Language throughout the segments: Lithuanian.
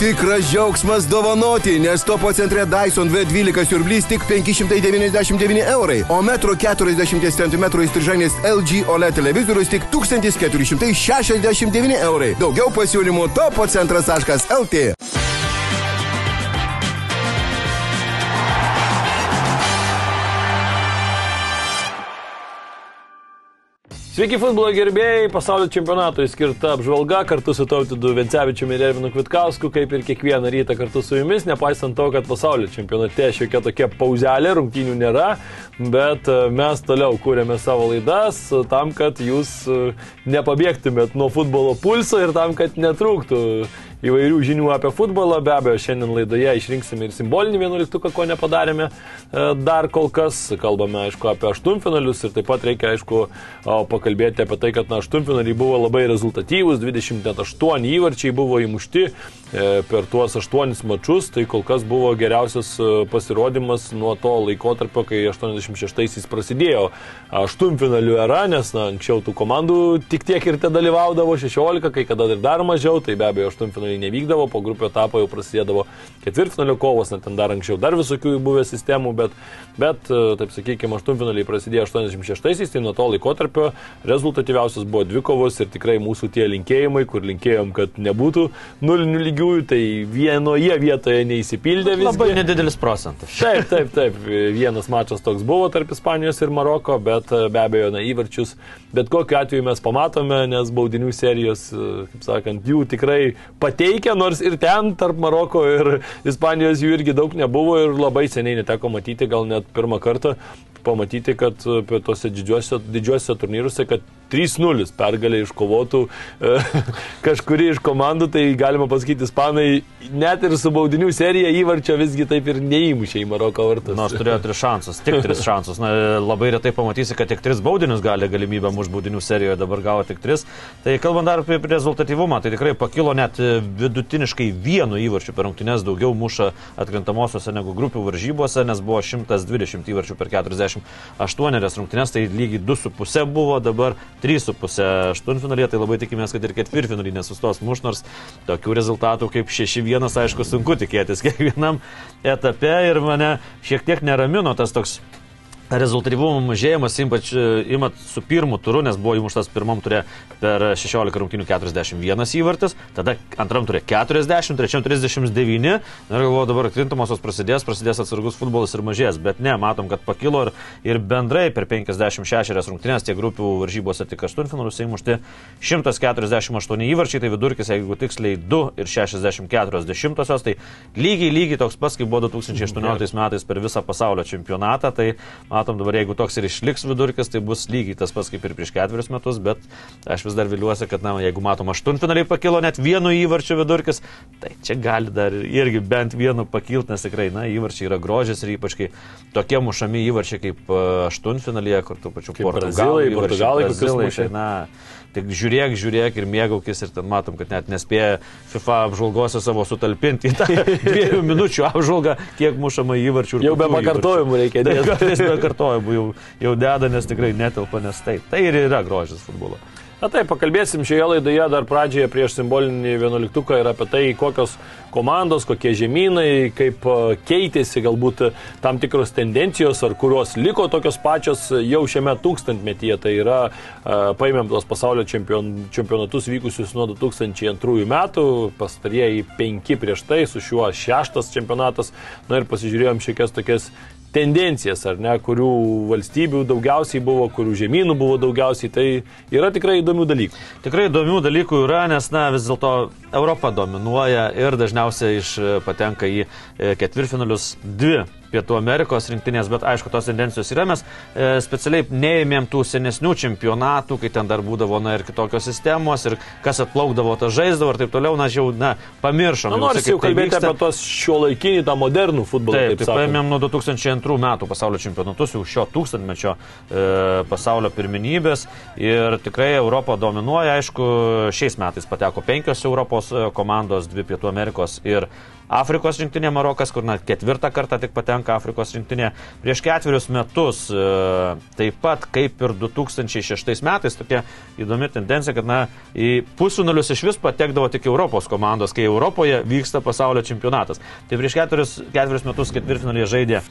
Tikras džiaugsmas dovanoti, nes topo centre Dyson V12 siurblys tik 599 eurai, o metro 40 cm įstrižanės LG OLED televizorius tik 1469 eurai. Daugiau pasiūlymų topo centras.lt. Sveiki futbolo gerbėjai, pasaulio čempionatui skirta apžvalga kartu su Tautidu Vencevičiumi ir Ervinu Kvitkausku, kaip ir kiekvieną rytą kartu su jumis, nepaisant to, kad pasaulio čempionate šiokia tokia pauzelė, rungtynių nėra, bet e, mes toliau kūrėme savo laidas tam, kad jūs e, nepabėgtumėt nuo futbolo pulso ir tam, kad netrūktų įvairių žinių apie futbolą. Be abejo, šiandien laidoje išrinksime ir simbolinį vienuoliktuką, ko nepadarėme e, dar kol kas. Kalbame, aišku, apie aštuntfinalius ir taip pat reikia, aišku, pakalbėti apie tai, kad na, aštuntfinaliai buvo labai rezultatyvūs, 28 įvarčiai buvo įmušti e, per tuos aštuonis mačius, tai kol kas buvo geriausias e, pasirodymas nuo to laikotarpio, kai 86-aisiais prasidėjo aštuntfinalių era, nes na, anksčiau tų komandų tik tiek ir te dalyvaudavo 16, kai kada ir dar mažiau, tai be abejo aštuntfinaliai pusfinaliai nevykdavo, po grupio etapo jau prasidėdavo ketvirtfinalio kovos, net ten dar anksčiau dar visokių buvę sistemų, bet, bet e, taip sakykime, aštuntfinaliai prasidėjo 86-aisiais, tai nuo to laikotarpio rezultatyviausias buvo dvi kovos ir tikrai mūsų tie linkėjimai, kur linkėjom, kad nebūtų nulinių lygiųjų, tai vienoje vietoje neįsipildė viskas. Labai nedidelis procentas. Taip, taip, taip. Vienas mačas toks buvo tarp Ispanijos ir Maroko, bet e, be abejo, na, įvarčius, bet kokiu atveju mes pamatome, nes baudinių serijos, e, kaip sakant, jų tikrai patyrė pateikę, nors ir ten tarp Maroko ir Ispanijos jų irgi daug nebuvo ir labai seniai neteko matyti, gal net pirmą kartą pamatyti, kad tuose didžiuose, didžiuose turnyruose, kad 3-0 pergalė iškovotų e, kažkuri iš komandų, tai galima pasakyti, ispanai net ir su baudinių serija įvarčio visgi taip ir neįmušė į Maroko vartus. Nors turėjo tris šansus, tik tris šansus. Na, labai retai pamatysi, kad tik tris baudinius gali galimybę už baudinių serijoje, dabar gavo tik tris. Tai kalbant dar apie rezultatyvumą, tai tikrai pakilo net vidutiniškai vienu įvarčiu per rungtynes daugiau muša atkrintamosiose negu grupių varžybose, nes buvo 120 įvarčių per 48 rungtynes, tai lygiai 2,5 buvo, dabar 3,5 aštuntfinalėje, tai labai tikimės, kad ir ketvirtfinalį nesustos muš, nors tokių rezultatų kaip 6-1, aišku, sunku tikėtis kiekvienam etape ir mane šiek tiek neramino tas toks rezultatyvumo mažėjimas, ypač e, imat su pirmu turu, nes buvo įmuštas pirmam turė per 16 rungtynių 41 įvartis, tada antram turė 40, trečiam 39 ir galvoju dabar krintamosios prasidės, prasidės atsargus futbolas ir mažės, bet ne, matom, kad pakilo ir, ir bendrai per 56 rungtynės tiek grupių varžybose tik 8 finalus įmušti 148 įvarčiai, tai vidurkis, jeigu tiksliai 2 ir 64 dešimtosios, tai lygiai lygiai toks pats, kaip buvo 2018 metais per visą pasaulio čempionatą, tai matom dabar, jeigu toks ir išliks vidurkis, tai bus lygiai tas pats kaip ir prieš ketverius metus, bet aš vis dar viliuosi, kad, na, jeigu matom, aštuntfinaliai pakilo net vienu įvarčiu vidurkis, tai čia gali dar irgi bent vienu pakilti, nes tikrai, na, įvarčiai yra grožis ir ypač kai tokie mušami įvarčiai kaip aštuntfinalyje, kur tų pačių portugalai, portugalai, portugalai, tai, na, Tik žiūrėk, žiūrėk ir mėgaukis ir ten matom, kad net nespėja FIFA apžvalgose savo sutalpinti į tą dviejų minučių apžvalgą, kiek mušama įvarčių. Jau be pakartojimų reikia dėti. Be pakartojimų jau, jau deda, nes tikrai netelpa, nes tai, tai ir yra grožis futbolo. Na taip, pakalbėsim šioje laidoje dar pradžioje prieš simbolinį vienuoliktuką ir apie tai, kokios komandos, kokie žemynai, kaip e, keitėsi galbūt tam tikros tendencijos, ar kurios liko tokios pačios jau šiame tūkstantmetyje. Tai yra, e, paėmėm tos pasaulio čempion, čempionatus vykusius nuo 2002 metų, pastarieji penki prieš tai, su šiuo šeštas čempionatas. Na ir pasižiūrėjom šiekias tokias tendencijas, ar ne, kurių valstybių daugiausiai buvo, kurių žemynų buvo daugiausiai, tai yra tikrai įdomių dalykų. Tikrai įdomių dalykų yra, nes, na, vis dėlto Europa dominuoja ir dažniausiai iš patenka į e, ketvirtfinalius dvi Pietų Amerikos rinktinės, bet aišku, tos tendencijos yra. Mes e, specialiai neėmėm tų senesnių čempionatų, kai ten dar būdavo na, ir kitokios sistemos, ir kas atplaukdavo, tas žaisdavo ir taip toliau, na, jau, na, pamiršom. Na, nors jau tai kalbėti vyksta. apie tos šio laikinį, tą modernų futbolą. Taip, tai sakant. paėmėm nuo 2002 metų pasaulio čempionatus, jau šio tūkstantmečio e, pasaulio pirmenybės ir tikrai Europą dominuoja, aišku, šiais metais pateko penkios Europos e, komandos, dvi Pietų Amerikos ir Afrikos rinktinė Marokas, kur na, ketvirtą kartą tik patenka Afrikos rinktinė. Prieš ketverius metus, e, taip pat kaip ir 2006 metais, tokia įdomi tendencija, kad na, į pusfinalius iš vis patekdavo tik Europos komandos, kai Europoje vyksta pasaulio čempionatas. Tai prieš ketverius, ketverius metus ketvirtfinalėje žaidė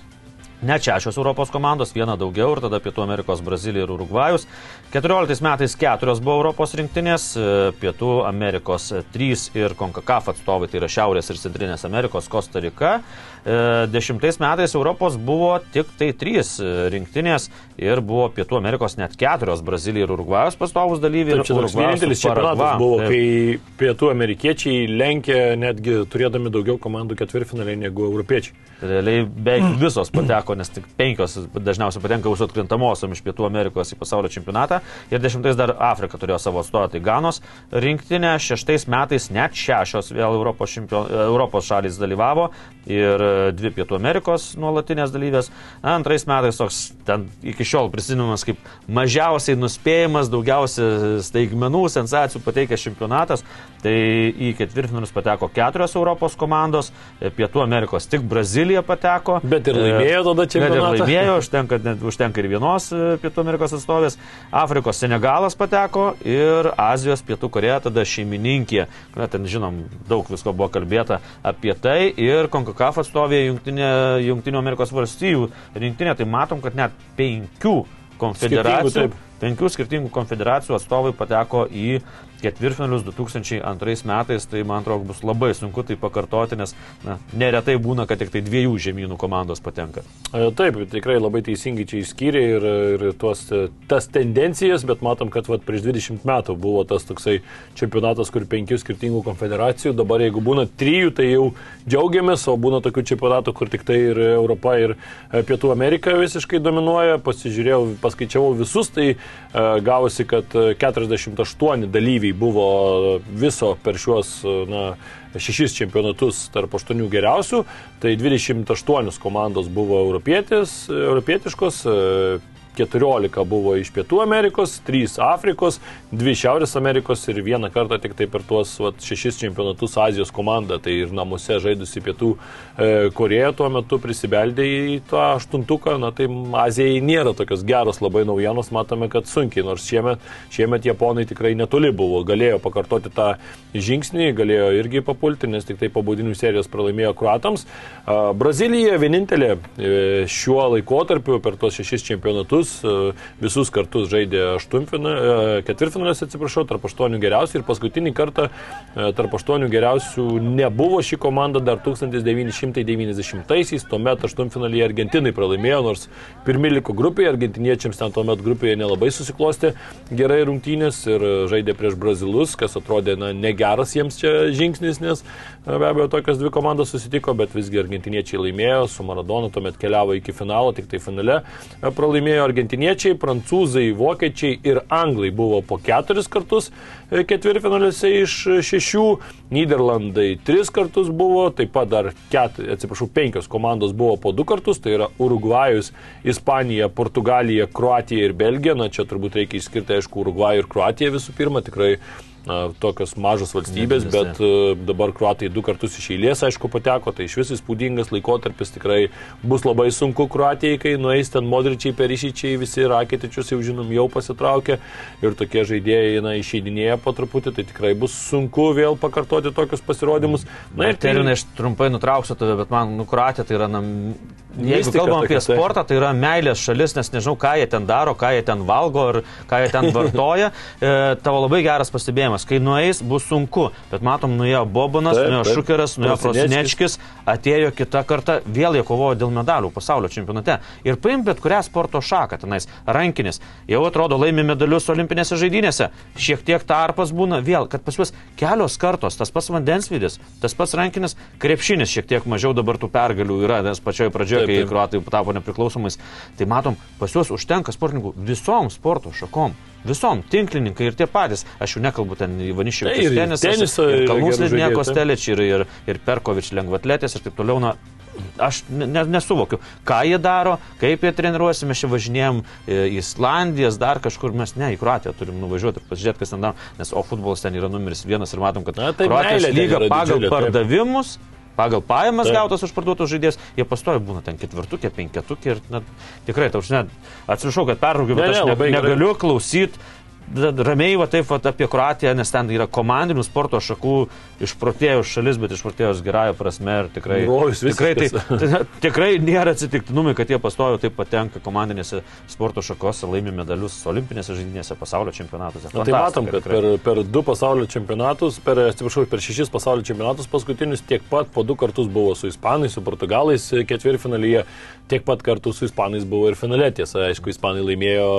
Net šešios Europos komandos, viena daugiau ir tada Pietų Amerikos Brazilija ir Urugvajus. 14 metais keturios buvo Europos rinktinės, e, Pietų Amerikos trys ir CONCACAF atstovai, tai yra Šiaurės ir Centrinės Amerikos Kostarika. E, 2010 metais Europos buvo tik tai trys e, rinktinės ir buvo Pietų Amerikos net keturios - Brazilija ir Urugvajos pastovus dalyviai. Taip, čia toks vienintelis čempionatas buvo, taip. kai Pietų amerikiečiai lenkė netgi turėdami daugiau komandų ketvirtfinaliai negu europiečiai. Realiai beveik visos pateko, nes tik penkios dažniausiai patenka už atkrintamosiom iš Pietų Amerikos į pasaulio čempionatą. Ir dešimtais dar Afrika turėjo savo atstovą, tai Ganos rinktinė. Šeštais metais net šešios vėl Europos, šimpio, Europos šalis dalyvavo. Ir dvi Pietų Amerikos nuolatinės dalyvės. Na, antrais metais toks ten iki šiol prisiminimas kaip mažiausiai nuspėjimas, daugiausiai staigmenų, sensacijų pateikęs čempionatas. Tai į ketvirtfinalius pateko keturios Europos komandos, Pietų Amerikos tik Brazilija pateko. Bet ir E, laimėjo tada Bet ir čempionatą. laimėjo, užtenka, net, užtenka ir vienos e, Pietų Amerikos atstovės. Afrikos Senegalas pateko ir Azijos Pietų Koreja tada šeimininkė. Na, ten žinom, daug visko buvo kalbėta apie tai. Ir Konkakaf atstovė Junktinė, Junktinių Amerikos valstijų rinktinė. Tai matom, kad net penkių konfederacijų. taip. Penkių skirtingų konfederacijų atstovai pateko į ketvirtfinalius 2002 metais, tai man atrodo bus labai sunku tai pakartoti, nes na, neretai būna, kad tik tai dviejų žemynų komandos patenka. E, Taip, tikrai labai teisingai čia išskyrė ir, ir tuos, e, tas tendencijas, bet matom, kad vat, prieš 20 metų buvo tas toksai čempionatas, kur penkių skirtingų konfederacijų, dabar jeigu būna trijų, tai jau džiaugiamės, o būna tokių čempionatų, kur tik tai ir Europa, ir e, Pietų Amerika visiškai dominuoja. Pasižiūrėjau, paskaičiavau visus, tai gavosi, kad e, 48 dalyviai buvo viso per šiuos na, šešis čempionatus tarp aštuonių geriausių, tai 28 komandos buvo europietiškos, 14 buvo iš Pietų Amerikos, 3 Afrikos, 2 Šiaurės Amerikos ir vieną kartą tik tai per tuos vat, šešis čempionatus Azijos komanda, tai ir namuose žaidusi Pietų e, Koreja tuo metu prisibeldė į tą aštuntuką, na tai Azijai nėra tokios geros labai naujienos, matome, kad sunkiai, nors šiemet, šiemet Japonai tikrai netoli buvo, galėjo pakartoti tą žingsnį, galėjo irgi papulti, nes tik tai po baudinių serijos pralaimėjo kruatams. A, Brazilija vienintelė e, šiuo laikotarpiu per tuos šešis čempionatus e, visus kartus žaidė e, ketvirtfinaliuose, atsiprašau, tarp aštuonių geriausių ir paskutinį kartą e, tarp aštuonių geriausių nebuvo ši komanda dar 1990-aisiais, tuomet aštuntfinalyje Argentinai pralaimėjo, nors pirmi liko grupėje, argentiniečiams ten tuomet grupėje nelabai susiklosti gerai rungtynės ir žaidė prieš Brazilus, kas atrodė na, negeras jiems čia žingsnis, nes be abejo tokios dvi komandos susitiko, bet visgi argentiniečiai laimėjo, su Maradona tuomet keliavo iki finalo, tik tai finale pralaimėjo argentiniečiai, prancūzai, vokiečiai ir anglai buvo po keturis kartus e, ketvirtfinaliuose iš šešių, Niderlandai tris kartus buvo, taip pat dar ket, atsiprašau, penkios komandos buvo po du kartus, tai yra Urugvajus, Ispanija, Portugalija, Kroatija ir Belgija, na čia turbūt reikia išskirti, aišku, Urugvajų ir Kroatiją visų pirma, tikrai tokios mažos valstybės, bet e, dabar kruatai du kartus iš eilės, aišku, pateko, tai iš vis įspūdingas laikotarpis tikrai bus labai sunku kruatijai, kai nueis ten modričiai, perišyčiai, visi raketičius jau žinom jau pasitraukė ir tokie žaidėjai na, išeidinėja po truputį, tai tikrai bus sunku vėl pakartoti tokius pasirodymus. Na ir terminai, aš trumpai nutrauksiu tave, bet man nukuratė, tai yra, na, jeigu kalbam apie sportą, tai yra meilės šalis, nes nežinau, ką jie ten daro, ką jie ten valgo ir ką jie ten vartoja. E, tavo labai geras pastebėjimas. kai nueis, bus sunku, bet matom, nuėjo Bobanas, Taip, nuėjo taip. Šukeras, nuėjo. Prosinečkis, atėjo kita karta, vėl jie kovojo dėl medalių pasaulio čempionate. Ir paim bet kurią sporto šaką tenais, rankinis, jau atrodo laimi medalius olimpinėse žaidynėse, šiek tiek tarpas būna vėl, kad pas juos kelios kartos, tas pats vandensvidis, tas pats rankinis, krepšinis šiek tiek mažiau dabar tų pergalių yra, nes pačioje pradžioje, Taip, kai taip. kruatai tapo nepriklausomais, tai matom, pas juos užtenka sportininkų visom sporto šakom. Visom, tinklininkai ir tie patys. Aš jau nekalbu ten Ivaniškių Tai ir teniso ir žaidėjų, taip. Stelič, ir, ir, ir Perkovič lengvatletės ir taip toliau. Na, aš ne, ne- nesuvokiu, ką jie daro, kaip jie treniruosi, mes čia važinėjom į Islandijas, dar kažkur mes ne, į Kroatiją turim nuvažiuoti ir pasižiūrėti, kas ten daro, nes o futbolas ten yra numeris vienas ir matom, kad Na, tai Kroatijos lyga pagal didžiulė, taip. Pagal pajamas Taip. gautas už parduotus žaidėjus, jie pastoja būna ten ketvirtukė, penketukė ir na, tikrai, tau žinai, atsiprašau, kad perraugiu, bet Ne, aš ne, ne, labai gerai. negaliu klausyti ramiai va taip va, apie Kroatiją, nes ten yra komandinių sporto šakų išprotėjus šalis, bet išprotėjus gerąją prasme ir tikrai, Rojus tikrai, tai, tai, tikrai nėra atsitiktinumai, kad jie pastojo taip patenka komandinėse sporto šakose, laimi medalius olimpinėse žaidynėse, pasaulio čempionatuose. Na, tai matom, kad tikrai. per, per du pasaulio čempionatus, per, atsiprašau, per šešis pasaulio čempionatus paskutinius tiek pat po du kartus buvo su ispanais, su portugalais ketvirtfinalyje, tiek pat kartų su ispanais buvo ir finale. Tiesa, aišku, ispanai laimėjo,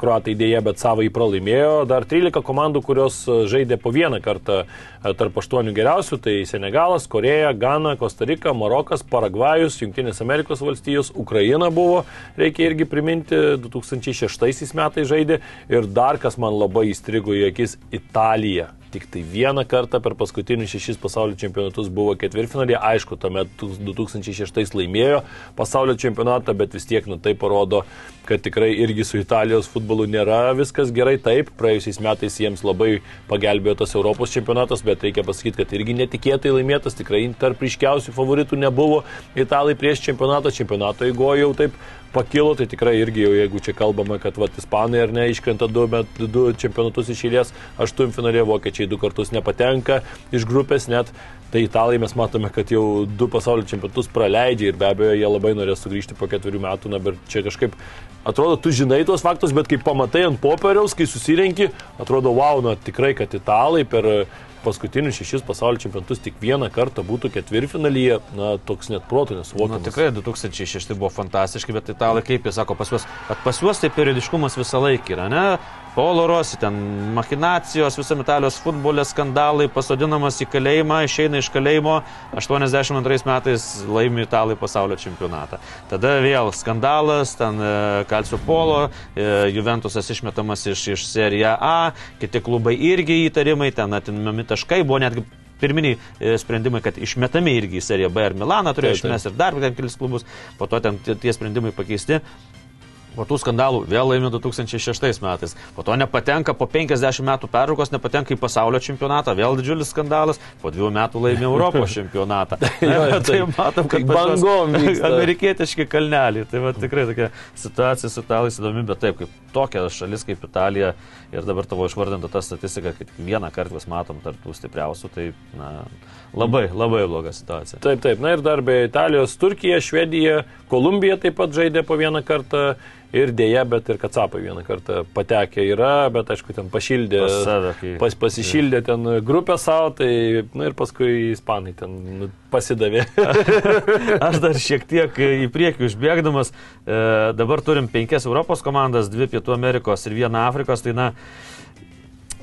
kruatai dėja, bet savo į pralaimėjo. Dar 13 komandų, kurios e, žaidė po vieną kartą e, tarp aštuonių geriausių, tai Senegalas, Koreja, Gana, Kostarika, Marokas, Paragvajus, Junktinės Amerikos valstijos, Ukraina buvo, reikia irgi priminti, 2006 metais žaidė ir dar kas man labai įstrigo į akis - Italija. Tik tai vieną kartą per paskutinius šešis pasaulio čempionatus buvo ketvirtfinalė. Aišku, tuomet 2006 laimėjo pasaulio čempionatą, bet vis tiek, nu tai parodo, kad tikrai irgi su Italijos futbolu nėra viskas gerai. Taip, praėjusiais metais jiems labai pagelbėjo tas Europos čempionatas, bet reikia pasakyti, kad irgi netikėtai laimėtas, tikrai tarp ryškiausių favoritų nebuvo Italai prieš čempionatą, čempionato įgojo jau taip pakilo, tai tikrai irgi jau jeigu čia kalbame, kad vat, ispanai ar ne iškrenta du, bet du čempionatus iš eilės, aštuntfinalė vokiečiai du kartus nepatenka iš grupės net. Tai italai mes matome, kad jau du pasaulio čempionatus praleidžia ir be abejo jie labai norės sugrįžti po ketverių metų, na bet čia kažkaip atrodo, tu žinai tuos faktus, bet kai pamatai ant popieriaus, kai susirenki, atrodo, wow, na tikrai, kad italai per paskutinius šešis pasaulio čempionatus tik vieną kartą būtų ketvirtfinalyje, na toks net protų Na, nesuvokiamas. tikrai 2006 buvo fantastiški, bet italai kaip jie sako, pas juos, kad pas juos tai periodiškumas visą laiką yra, ne? Polo Rossi, ten machinacijos, visam Italijos futbolė skandalai, pasodinamas į kalėjimą, išeina iš kalėjimo, 82 metais laimi italai pasaulio čempionatą. Tada vėl skandalas, ten e, Kalcio Polo, e, Juventusas išmetamas iš, iš Serie A, kiti klubai irgi įtarimai, ten atimami taškai, buvo netgi pirminiai e, sprendimai, kad išmetami irgi į seriją B ir Milaną turėjo išmesti ir dar ten kelis klubus, po to ten tie sprendimai pakeisti. Po tų skandalų vėl laimė 2006 metais. Po to nepatenka, po 50 metų pertraukos nepatenka į pasaulio čempionatą. Vėl didžiulis skandalas. Po dviejų metų laimė Europos čempionatą. Jo, tai taip. matom, kad bangom. Amerikietiški kalneliai. Tai va, tikrai tokia situacija su italais įdomi, bet taip, kaip tokia šalis kaip Italija ir dabar tavo išvardinta ta statistika, kad vieną kartą vis matom tarp tų stipriausių, tai na, labai, labai bloga situacija. Taip, taip. Na ir dar be Italijos, Turkija, Švedija, Kolumbija taip pat žaidė po vieną kartą. Ir dėja, bet ir Kacapai vieną kartą patekę yra, bet aišku, ten pašildė, Pas save, kai- pas, pasišildė ten grupę savo, tai, na ir paskui ispanai ten nu, pasidavė. Aš dar šiek tiek į priekį užbėgdamas, e, dabar turim penkias Europos komandas, dvi Pietų Amerikos ir vieną Afrikos, tai na,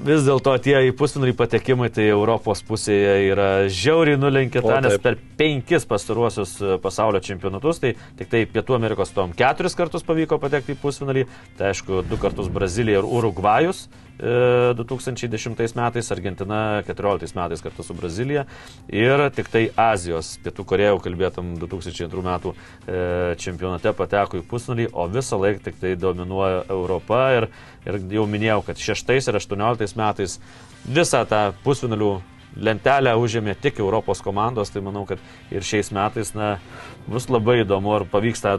vis dėlto tie į pusfinalį patekimai, tai Europos pusėje yra žiauriai nulenkėta, O, nes per penkis pastaruosius e, pasaulio čempionatus, tai tik tai Pietų Amerikos tom keturis kartus pavyko patekti į pusfinalį, tai aišku, du kartus Brazilija ir Urugvajus. E, 2010 metais, Argentina 14 metais kartu su Brazilija ir tik tai Azijos, Pietų Koreja, jau kalbėtam 2002 metų e, čempionate pateko į pusnulį, o visą laiką tik tai dominuoja Europa ir, ir jau minėjau, kad 6 ir 18 metais visą tą pusfinalių lentelę užėmė tik Europos komandos, tai manau, kad ir šiais metais na, bus labai įdomu, ar pavyks tą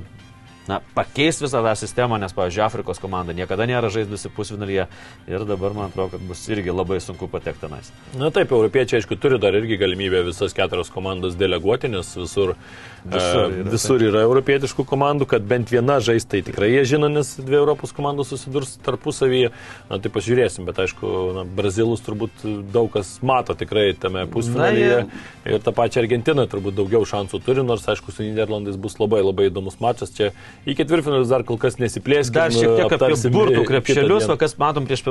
na, pakeis visą tą sistemą, nes, pavyzdžiui, Afrikos komanda niekada nėra žaidusi pusvinalyje ir dabar man atrodo, kad bus irgi labai sunku patekti tenais. Na taip, europiečiai, aišku, turi dar irgi galimybę visas keturias komandas deleguoti, nes visur, Visur e, yra, visur yra europietiškų komandų, kad bent viena žais, tai tikrai jie žino, nes dvi Europos komandos susidurs tarpusavyje. Na tai pažiūrėsim, bet aišku, na, Brazilus turbūt daug kas mato tikrai tame pusfinalyje. Ir tą pačią Argentiną turbūt daugiau šansų turi, nors aišku, su Niderlandais bus labai labai įdomus mačas. Čia į ketvirtfinalius dar kol kas nesiplėskime. Dar šiek tiek apie burtų krepšelius, va, kas matom prieš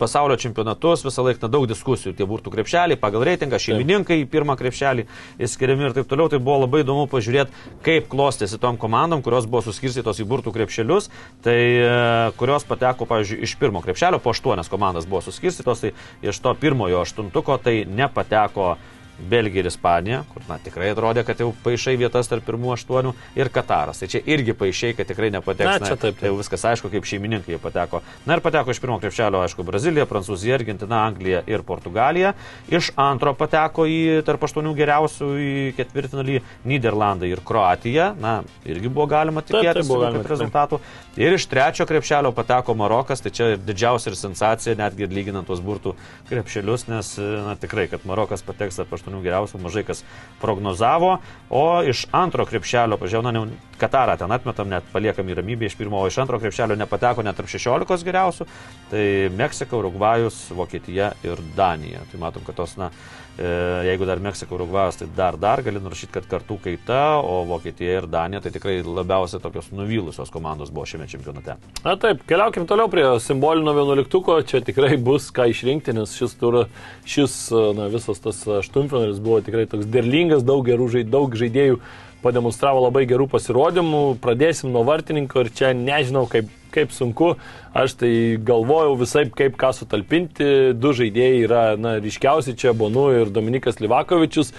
pasaulio čempionatus, visą laiką daug diskusijų. Tie burtų krepšeliai pagal reitingą, šeimininkai į pirmą krepšelį įskiriami ir taip toliau. Tai buvo labai įdomu pažiūrėti, kaip klostėsi tom komandom, kurios buvo suskirstytos į burtų krepšelius. Tai e, kurios pateko, pavyzdžiui, iš pirmo krepšelio, po aštuonias komandas buvo suskirstytos, tai iš to pirmojo aštuntuko tai nepateko Belgija ir Ispanija, kur na, tikrai atrodė, kad jau paaišai vietas tarp pirmų aštuonių ir Kataras. Tai čia irgi paaišai, kad tikrai nepateks. Na, čia taip, taip. Tai viskas aišku, kaip šeimininkai jie pateko. Na ir pateko iš pirmo krepšelio, aišku, Brazilija, Prancūzija, Argentina, Anglija ir Portugalija. Iš antro pateko į tarp aštuonių geriausių į ketvirtfinalį Niderlandai ir Kroatija. Na, irgi buvo galima Taip, taip, tikėtis buvo galima, taip. rezultatų. Ir iš trečio krepšelio pateko Marokas, tai čia ir didžiausia ir sensacija, netgi lyginant tuos burtų krepšelius, nes na, tikrai, kad Marokas pateks tarp aštuonių geriausių, mažai kas prognozavo. O iš antro krepšelio, pažiūrėjau, na, Katarą ten atmetam, net paliekam į ramybę iš pirmo, o iš antro krepšelio nepateko net tarp 16 geriausių. Tai Meksika, Urugvajus, Vokietija ir Danija. Tai matom, kad tos, na, jeigu dar Meksika, Urugvajus, tai dar, dar gali nurašyti, kad kartų kaita, o Vokietija ir Danija tai tikrai labiausiai tokios nuvylusios komandos buvo šiame čempionate. Na taip, keliaukim toliau prie simbolinio vienuoliktuko. Čia tikrai bus ką išrinkti, nes šis turas, šis, na, visas tas aštuntfinalis buvo tikrai toks derlingas, daug gerų žaidėjų, daug žaidėjų pademonstravo labai gerų pasirodymų. Pradėsim nuo vartininko ir čia nežinau, kaip, kaip sunku. Aš tai galvojau visai, kaip ką sutalpinti. Du žaidėjai yra, na, ryškiausi čia Bonu ir Dominikas Livakovičius.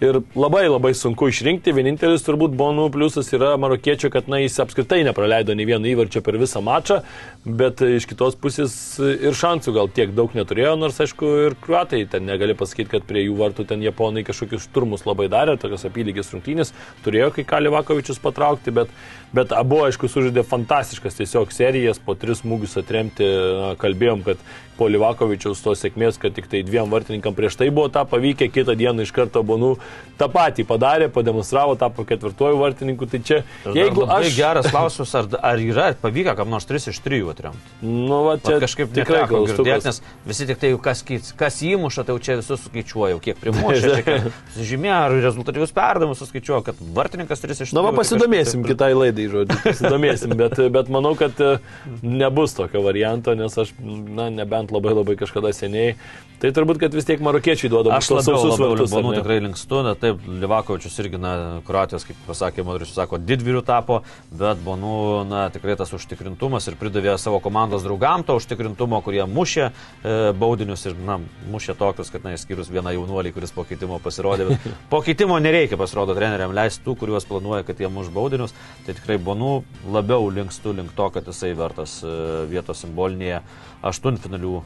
Ir labai labai sunku išrinkti. Vienintelis turbūt Bonų pliusas yra marokiečio, kad na, jis apskritai nepraleido nei vieno įvarčio per visą mačą, bet iš kitos pusės ir šansų gal tiek daug neturėjo, nors aišku ir kruatai ten negali pasakyti, kad prie jų vartų ten japonai kažkokius šturmus labai darė, tokios apylygės rungtynės, turėjo kai ką Livakovičius patraukti, bet, bet abu aišku sužaidė fantastiškas tiesiog serijas, po tris smūgius atremti, na, kalbėjom, kad po Livakovičiaus tos sėkmės, kad tik tai dviem vartininkam prieš tai buvo tą pavykę, kitą dieną iš karto Bonų tą patį padarė, pademonstravo, tapo ketvirtuoju vartininku. Tai čia, jeigu Labai aš... geras klausimas, ar, ar yra pavykę kam nors 3 iš 3 atremti? Nu, va, čia Čia kažkaip tikrai klaustukas. nes visi tik tai, kas, kas įmuša, tai jau čia visus skaičiuoja, jau kiek primušė, žymė, ar rezultatyvius perdavimus suskaičiuoja, kad vartininkas 3 iš 3. Na, va, pasidomėsim kitai laidai, žodžiu, pasidomėsim, bet, bet manau, kad e, nebus tokio varianto, nes aš, na, nebent labai labai kažkada seniai, tai turbūt, kad vis tiek marokiečiai duoda Aš labiau, sausus vartus. ne? tikrai linkstu, na taip, Livakovičius irgi, na, Kroatijos, kaip pasakė Modričius, sako, didvyrių tapo, bet Bonų, na, tikrai tas užtikrintumas ir pridavė savo komandos draugam to užtikrintumo, kurie mušė e, baudinius ir, na, mušė tokius, kad, na, išskyrus vieną jaunuolį, kuris po keitimo pasirodė. Po keitimo nereikia, pasirodo, treneriam leisti tų, kuriuos planuoja, kad jie muš baudinius. Tai tikrai Bonų labiau linkstu link to, kad jisai vertas e, vietos simbolinėje aštuntfinalių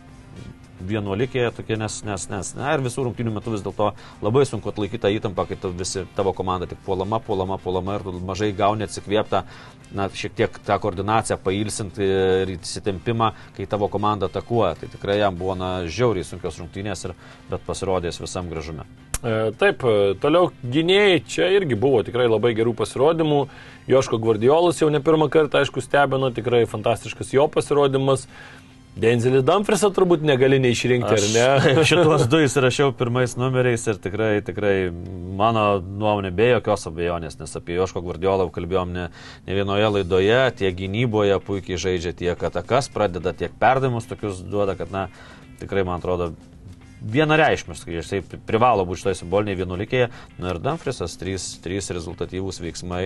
vienuolikėje tokie, nes, nes, nes, na ir visų rungtynių metų vis dėlto labai sunku atlaikyti tą įtampą, kai tu visi tavo komanda tik puolama, puolama, puolama ir tu mažai gauni atsikvėptą, na, šiek tiek tą koordinaciją pailsinti ir įsitempimą, kai tavo komanda atakuoja. Tai tikrai jam buvo, na, žiauriai sunkios rungtynės, ir, bet pasirodės visam gražume. E, Taip, e, toliau gynėjai čia irgi buvo tikrai labai gerų pasirodymų. Joško Gvardiolas jau ne pirmą kartą, aišku, stebino, tikrai fantastiškas jo pasirodymas. Denzelis Dumfriesą turbūt negali neišrinkti, ar ne? Šitos du įsirašiau pirmais numeriais ir tikrai, tikrai mano nuomonė be jokios abejonės, nes apie Joško Gvardiolą kalbėjom ne, ne vienoje laidoje, tiek gynyboje puikiai žaidžia, tiek atakas pradeda, tiek perdavimus tokius duoda, kad, na, tikrai man atrodo vienareikšmiškai, jisai privalo būti šitoje simbolinėje vienuolikėje. Na ir Dumfriesas, trys, trys rezultatyvūs veiksmai,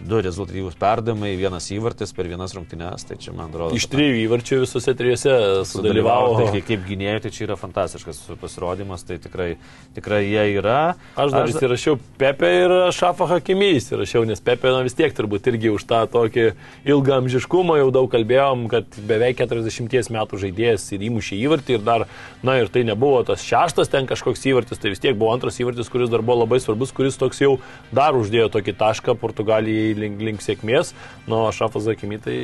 du rezultatyvūs perdavimai, vienas įvartis per vienas rungtynes, tai čia man atrodo. Iš trijų įvarčių visose trijose sudalyvavo. Tai kaip, kaip gynėjai, tai čia yra fantastiškas pasirodymas, tai tikrai, tikrai jie yra. Aš dar Aš- įsirašiau Pepe ir Šafą Hakimį įsirašiau, nes Pepe na, vis tiek turbūt irgi už tą tokį ilgą amžiškumą jau daug kalbėjom, kad beveik 40 metų žaidėjas ir įmušė įvartį ir dar, na ir tai nebuvo nebuvo tas šeštas ten kažkoks įvartis, tai vis tiek buvo antras įvartis, kuris dar buvo labai svarbus, kuris toks jau dar uždėjo tokį tašką Portugalijai link, link sėkmės. Nu, Šafas Zakimi tai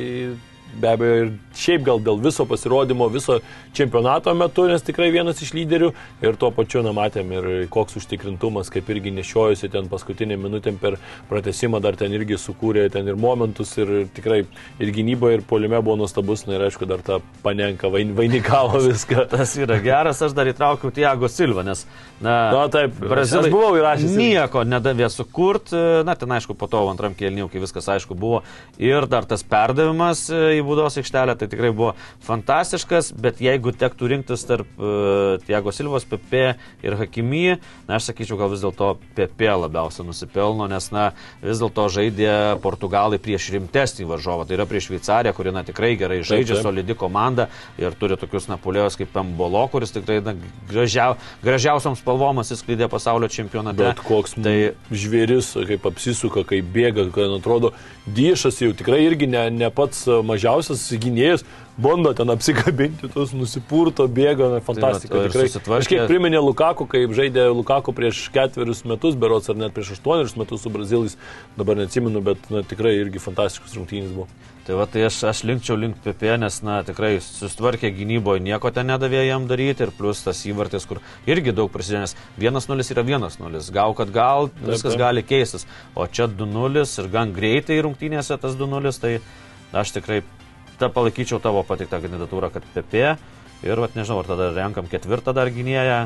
be abejo ir šiaip gal dėl viso pasirodymo, viso čempionato metu, nes tikrai vienas iš lyderių ir tuo pačiu, na, matėm ir koks užtikrintumas, kaip irgi nešiojusi ten paskutinė minutė per pratesimą, dar ten irgi sukūrė ten ir momentus ir tikrai ir gynyboje, ir polime buvo nuostabus, na ir aišku, dar ta panenka vain, vainikavo viską. Tas yra geras, aš dar įtraukiau Tiago Silva, nes, na, Na taip, Brazilai aš buvau įrašęs. Nieko nedavė sukurti, na, ten aišku, po to antram kėliniu, kai viskas aišku buvo. Ir dar tas perdavimas e, į būdos aikštelę, tai tikrai buvo fantastiškas, bet jeigu tektų rinktis tarp uh, Tiago Silvos, Pepe ir Hakimy, na, aš sakyčiau, gal vis dėlto Pepe labiausiai nusipelno, nes, na, vis dėlto žaidė Portugalai prieš rimtesnį varžovą, tai yra prieš Šveicariją, kuri, na, tikrai gerai žaidžia, taip. solidi komanda ir turi tokius Napoleos kaip Pembolo, kuris tikrai, na, gražiau, gražiausiam spalvom atsiskleidė pasaulio čempionate. Bet koks tai žvėris, kaip apsisuka, kaip bėga, kad atrodo, Dyšas jau tikrai irgi ne, ne pats mažiausias gynėjas, bando ten apsikabinti, tus nusipurto, bėga, fantastika. Tai tikrai. susitvarkė. Kažkiek priminė Lukaku, kaip žaidė Lukaku prieš ketverius metus, berots ar net prieš aštuonerius metus su Brazilais, dabar neatsimenu, bet na, tikrai irgi fantastiškas rungtynės buvo. Tai va, tai aš, aš linkčiau link PP, nes, na, tikrai sustvarkė gynyboje, nieko ten nedavė jam daryti ir plus tas įvartis, kur irgi daug prisidėjo, nes 1-0 yra 1-0, gal kad gal viskas gali keistis, o čia 2-0 ir gan greitai rungtynėse tas 2-0, tai aš tikrai tą palaikyčiau tavo patiktą kandidatūrą, kad PP ir, va, nežinau, ar tada renkam ketvirtą dar gynėją,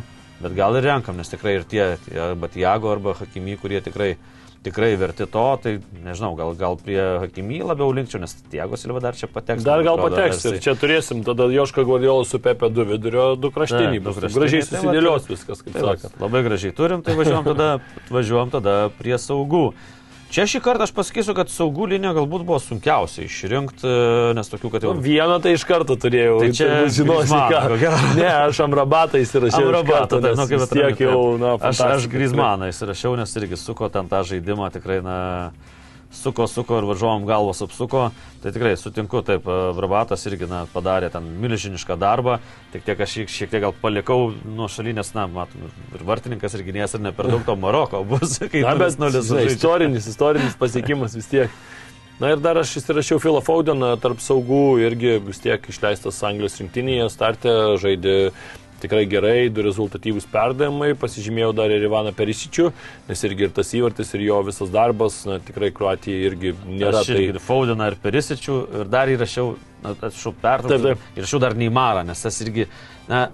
bet gal ir renkam, nes tikrai ir tie, tie arba Tiago, arba Hakimy, kurie tikrai tikrai verti to, tai nežinau, gal, gal prie Hakimy labiau linkčiau, nes Tiago Silva dar čia pateks. Dar gal atrodo, pateks ir čia turėsim tada Joška Guardiola su Pepe 2 vidurio, du kraštiniai Taip, du bus. Gražiai tai susidėlios tai- viskas, kaip Tai sakant. labai gražiai turim, tai važiuojam tada, važiuojam tada prie saugų. Čia šį kartą aš pasakysiu, kad saugų linija galbūt buvo sunkiausia išrinkti, nes tokių, kad jau... Nu, Vieną tai iš karto turėjau. Tai čia turbūt žinosi, ką. Ne, aš Amrabatą įsirašiau. Amrabatą, tai, nu, kaip vis tiek jau, na, Aš, aš. Grizmaną įsirašiau, nes irgi suko ten tą žaidimą, tikrai, na, suko, suko ir važiuovom galvos apsuko. Tai tikrai sutinku, taip, Brabatas irgi, na, padarė ten milžinišką darbą, tik tiek aš šiek, šiek tiek gal palikau nuo šalinės, na, matom, ir vartininkas ir gynėjas ir ne per daug to Maroko bus, kai Na, bet 0 žinai, istorinis, istorinis pasiekimas vis tiek. Na ir dar aš įsirašiau Filą Faudeną tarp saugų, irgi vis tiek išleistas Anglijos rinktinėje, startė, žaidė tikrai gerai, du rezultatyvūs perdavimai, pasižymėjau dar ir Ivaną Perisičių, nes irgi ir tas įvartis, ir jo visas darbas, na tikrai Kroatija irgi nėra Aš tai. irgi ir Faudiną, ir Perisičių, ir dar įrašiau, atsiprašau, taip. įrašiau dar Neimarą, nes tas irgi, na,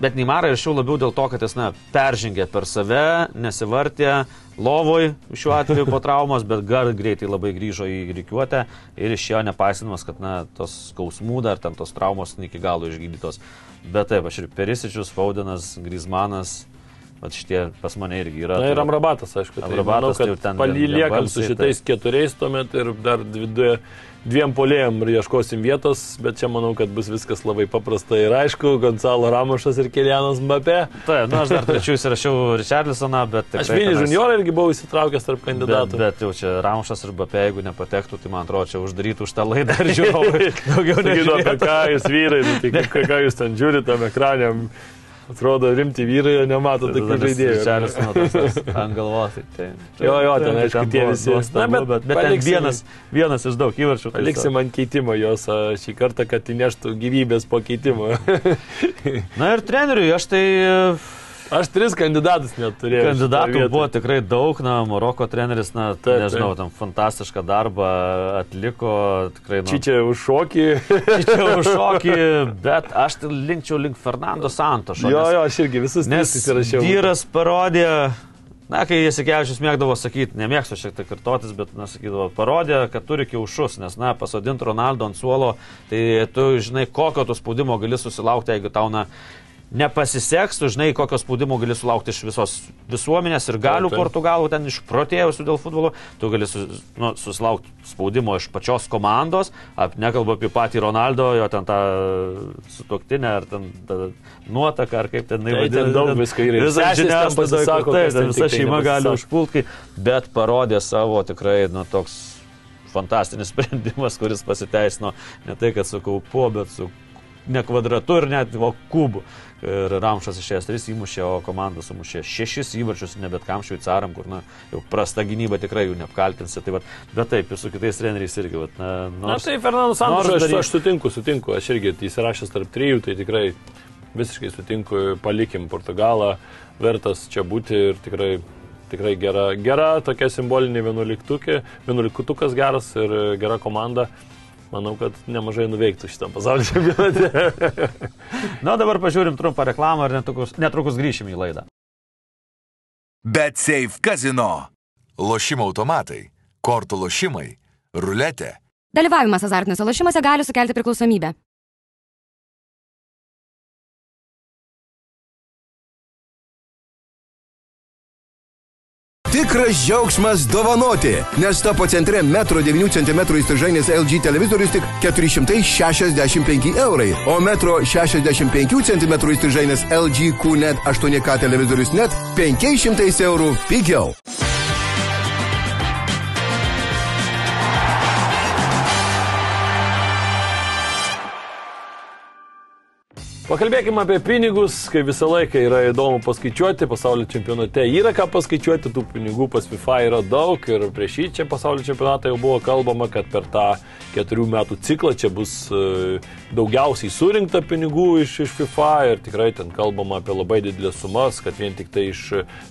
bet Neimarą įrašiau labiau dėl to, kad jis, na, peržengė per save, nesivartė lovoj šiuo atveju po traumos, bet gar greitai labai grįžo į reikiuotę ir iš jo nepaisinamas, kad, na, tos skausmų dar ten tos traumos iki galo išgydytos. Bet taip, aš ir Perisičius, Faudinas, Grizmanas, va šitie pas mane irgi yra. Na ir tai- Amrabatas, aišku. Tai Amrabatas, manau, tai kad ten paliliekam su šitais keturiais tuomet ir dar dvi, dvi, dviem polėjom ir ieškosim vietos, bet čia manau, kad bus viskas labai paprasta ir aišku, Gonzalo Ramošas ir Kelianas Mbappé. Taip, nu aš dar trečių įsirašiau Richarlisoną, bet... Aš tikrai Vinį tenais- Juniorą irgi buvau įsitraukęs tarp Bet, kandidatų. bet jau čia Ramušas ir Bapė, jeigu nepatektų, tai man atrodo, čia uždarytų už tą laidą ir žiūrovai daugiau Sakydavo, apie ką jūs vyrai, nu, tai ką, jūs ten žiūrite tam ekranė. Atrodo, rimti vyrai nemato tokių žaidėjų. Richarlisonas ant galvos. Tai, tai, Jo, jo, ten, aišku, tie visi- nuostabu, Na, bet bet, bet paliksim- vienas, vienas iš daug įvarčių. tai Paliksim ant keitimo jos šį kartą, kad įneštų gyvybės po keitimo. Na ir treneriui, aš tai Aš tris kandidatus net turėjau. kandidatų buvo tikrai daug, na, Maroko treneris, na, Taip, nežinau, taip. tam fantastišką darbą atliko, tikrai, na, Čičia už šokį. čia už šokį, bet aš tai linkčiau link Fernando Santošo. Jo, nes- jo, aš irgi visus Nes tris įsirašiau. vyras parodė, na, kai Jasikevičius mėgdavo sakyti, nemėgstu šiek tiek kartotis, bet, na, sakydavo, parodė, kad turi kiaušus, nes, na, pasodinti Ronaldo ant suolo, tai tu žinai, kokio tu spaudimo gali susilaukti, jeigu tau, na, nepasiseks, žinai, kokio spaudimo gali sulaukti iš visos visuomenės ir galių Taip, taip. Portugalų, ten išprotėjusių dėl futbolo, tu gali su, nu, susilaukti spaudimo iš pačios komandos, ap, nekalbu apie patį Ronaldo, jo ten tą sutoktinę ar ten tą nuotaką, ar kaip ten Tai ten daug visko yra. Ir žiniasklaida, pasisako, taip, kas ten visa šeima gali nepasisako. užpulti, bet parodė savo tikrai, nu, toks fantastinis sprendimas, kuris pasiteisino ne tai, kad su kaupu, bet su ne kvadratu ir net o kubu. Ir Ramšas išėjęs 3 įmušė, o komanda sumušė 6 įvarčius, ne bet kam šveicaram, kur, na, jau prasta gynyba tikrai jų neapkaltinsi. Tai, vat, bet taip, su kitais treneriais irgi, vat, na, Na nors, tai Fernandas Santos, aš, aš sutinku, sutinku, aš irgi įsirašęs tarp trijų, tai tikrai visiškai sutinku, palikim Portugalą, vertas čia būti ir tikrai, tikrai gera, gera tokia simbolinė vienuoliktukė, vienuoliktukas geras ir gera komanda. Manau, kad nemažai nuveiktų šitam pasaulio čempionate. Na, dabar pažiūrim trumpą reklamą ir netrukus, netrukus grįšim į laidą. Bet Safe Casino. Lošimo automatai, kortų lošimai, ruletė. Dalyvavimas azartiniuose lošimuose gali sukelti priklausomybę. Tikras džiaugsmas dovanoti, nes topo centre metro 9 cm įstrižainės LG televizorius tik 465 eurai, o metro 65 cm įstrižainės LG QNET 8K televizorius net 500 eurų pigiau. Pakalbėkime apie pinigus, kai visą laiką yra įdomu paskaičiuoti, pasaulio čempionate yra ką paskaičiuoti, tų pinigų pas FIFA yra daug ir prieš šį čia pasaulio čempionatą jau buvo kalbama, kad per tą keturių metų ciklą čia bus e, daugiausiai surinkta pinigų iš, iš FIFA ir tikrai ten kalbama apie labai didelės sumas, kad vien tik tai iš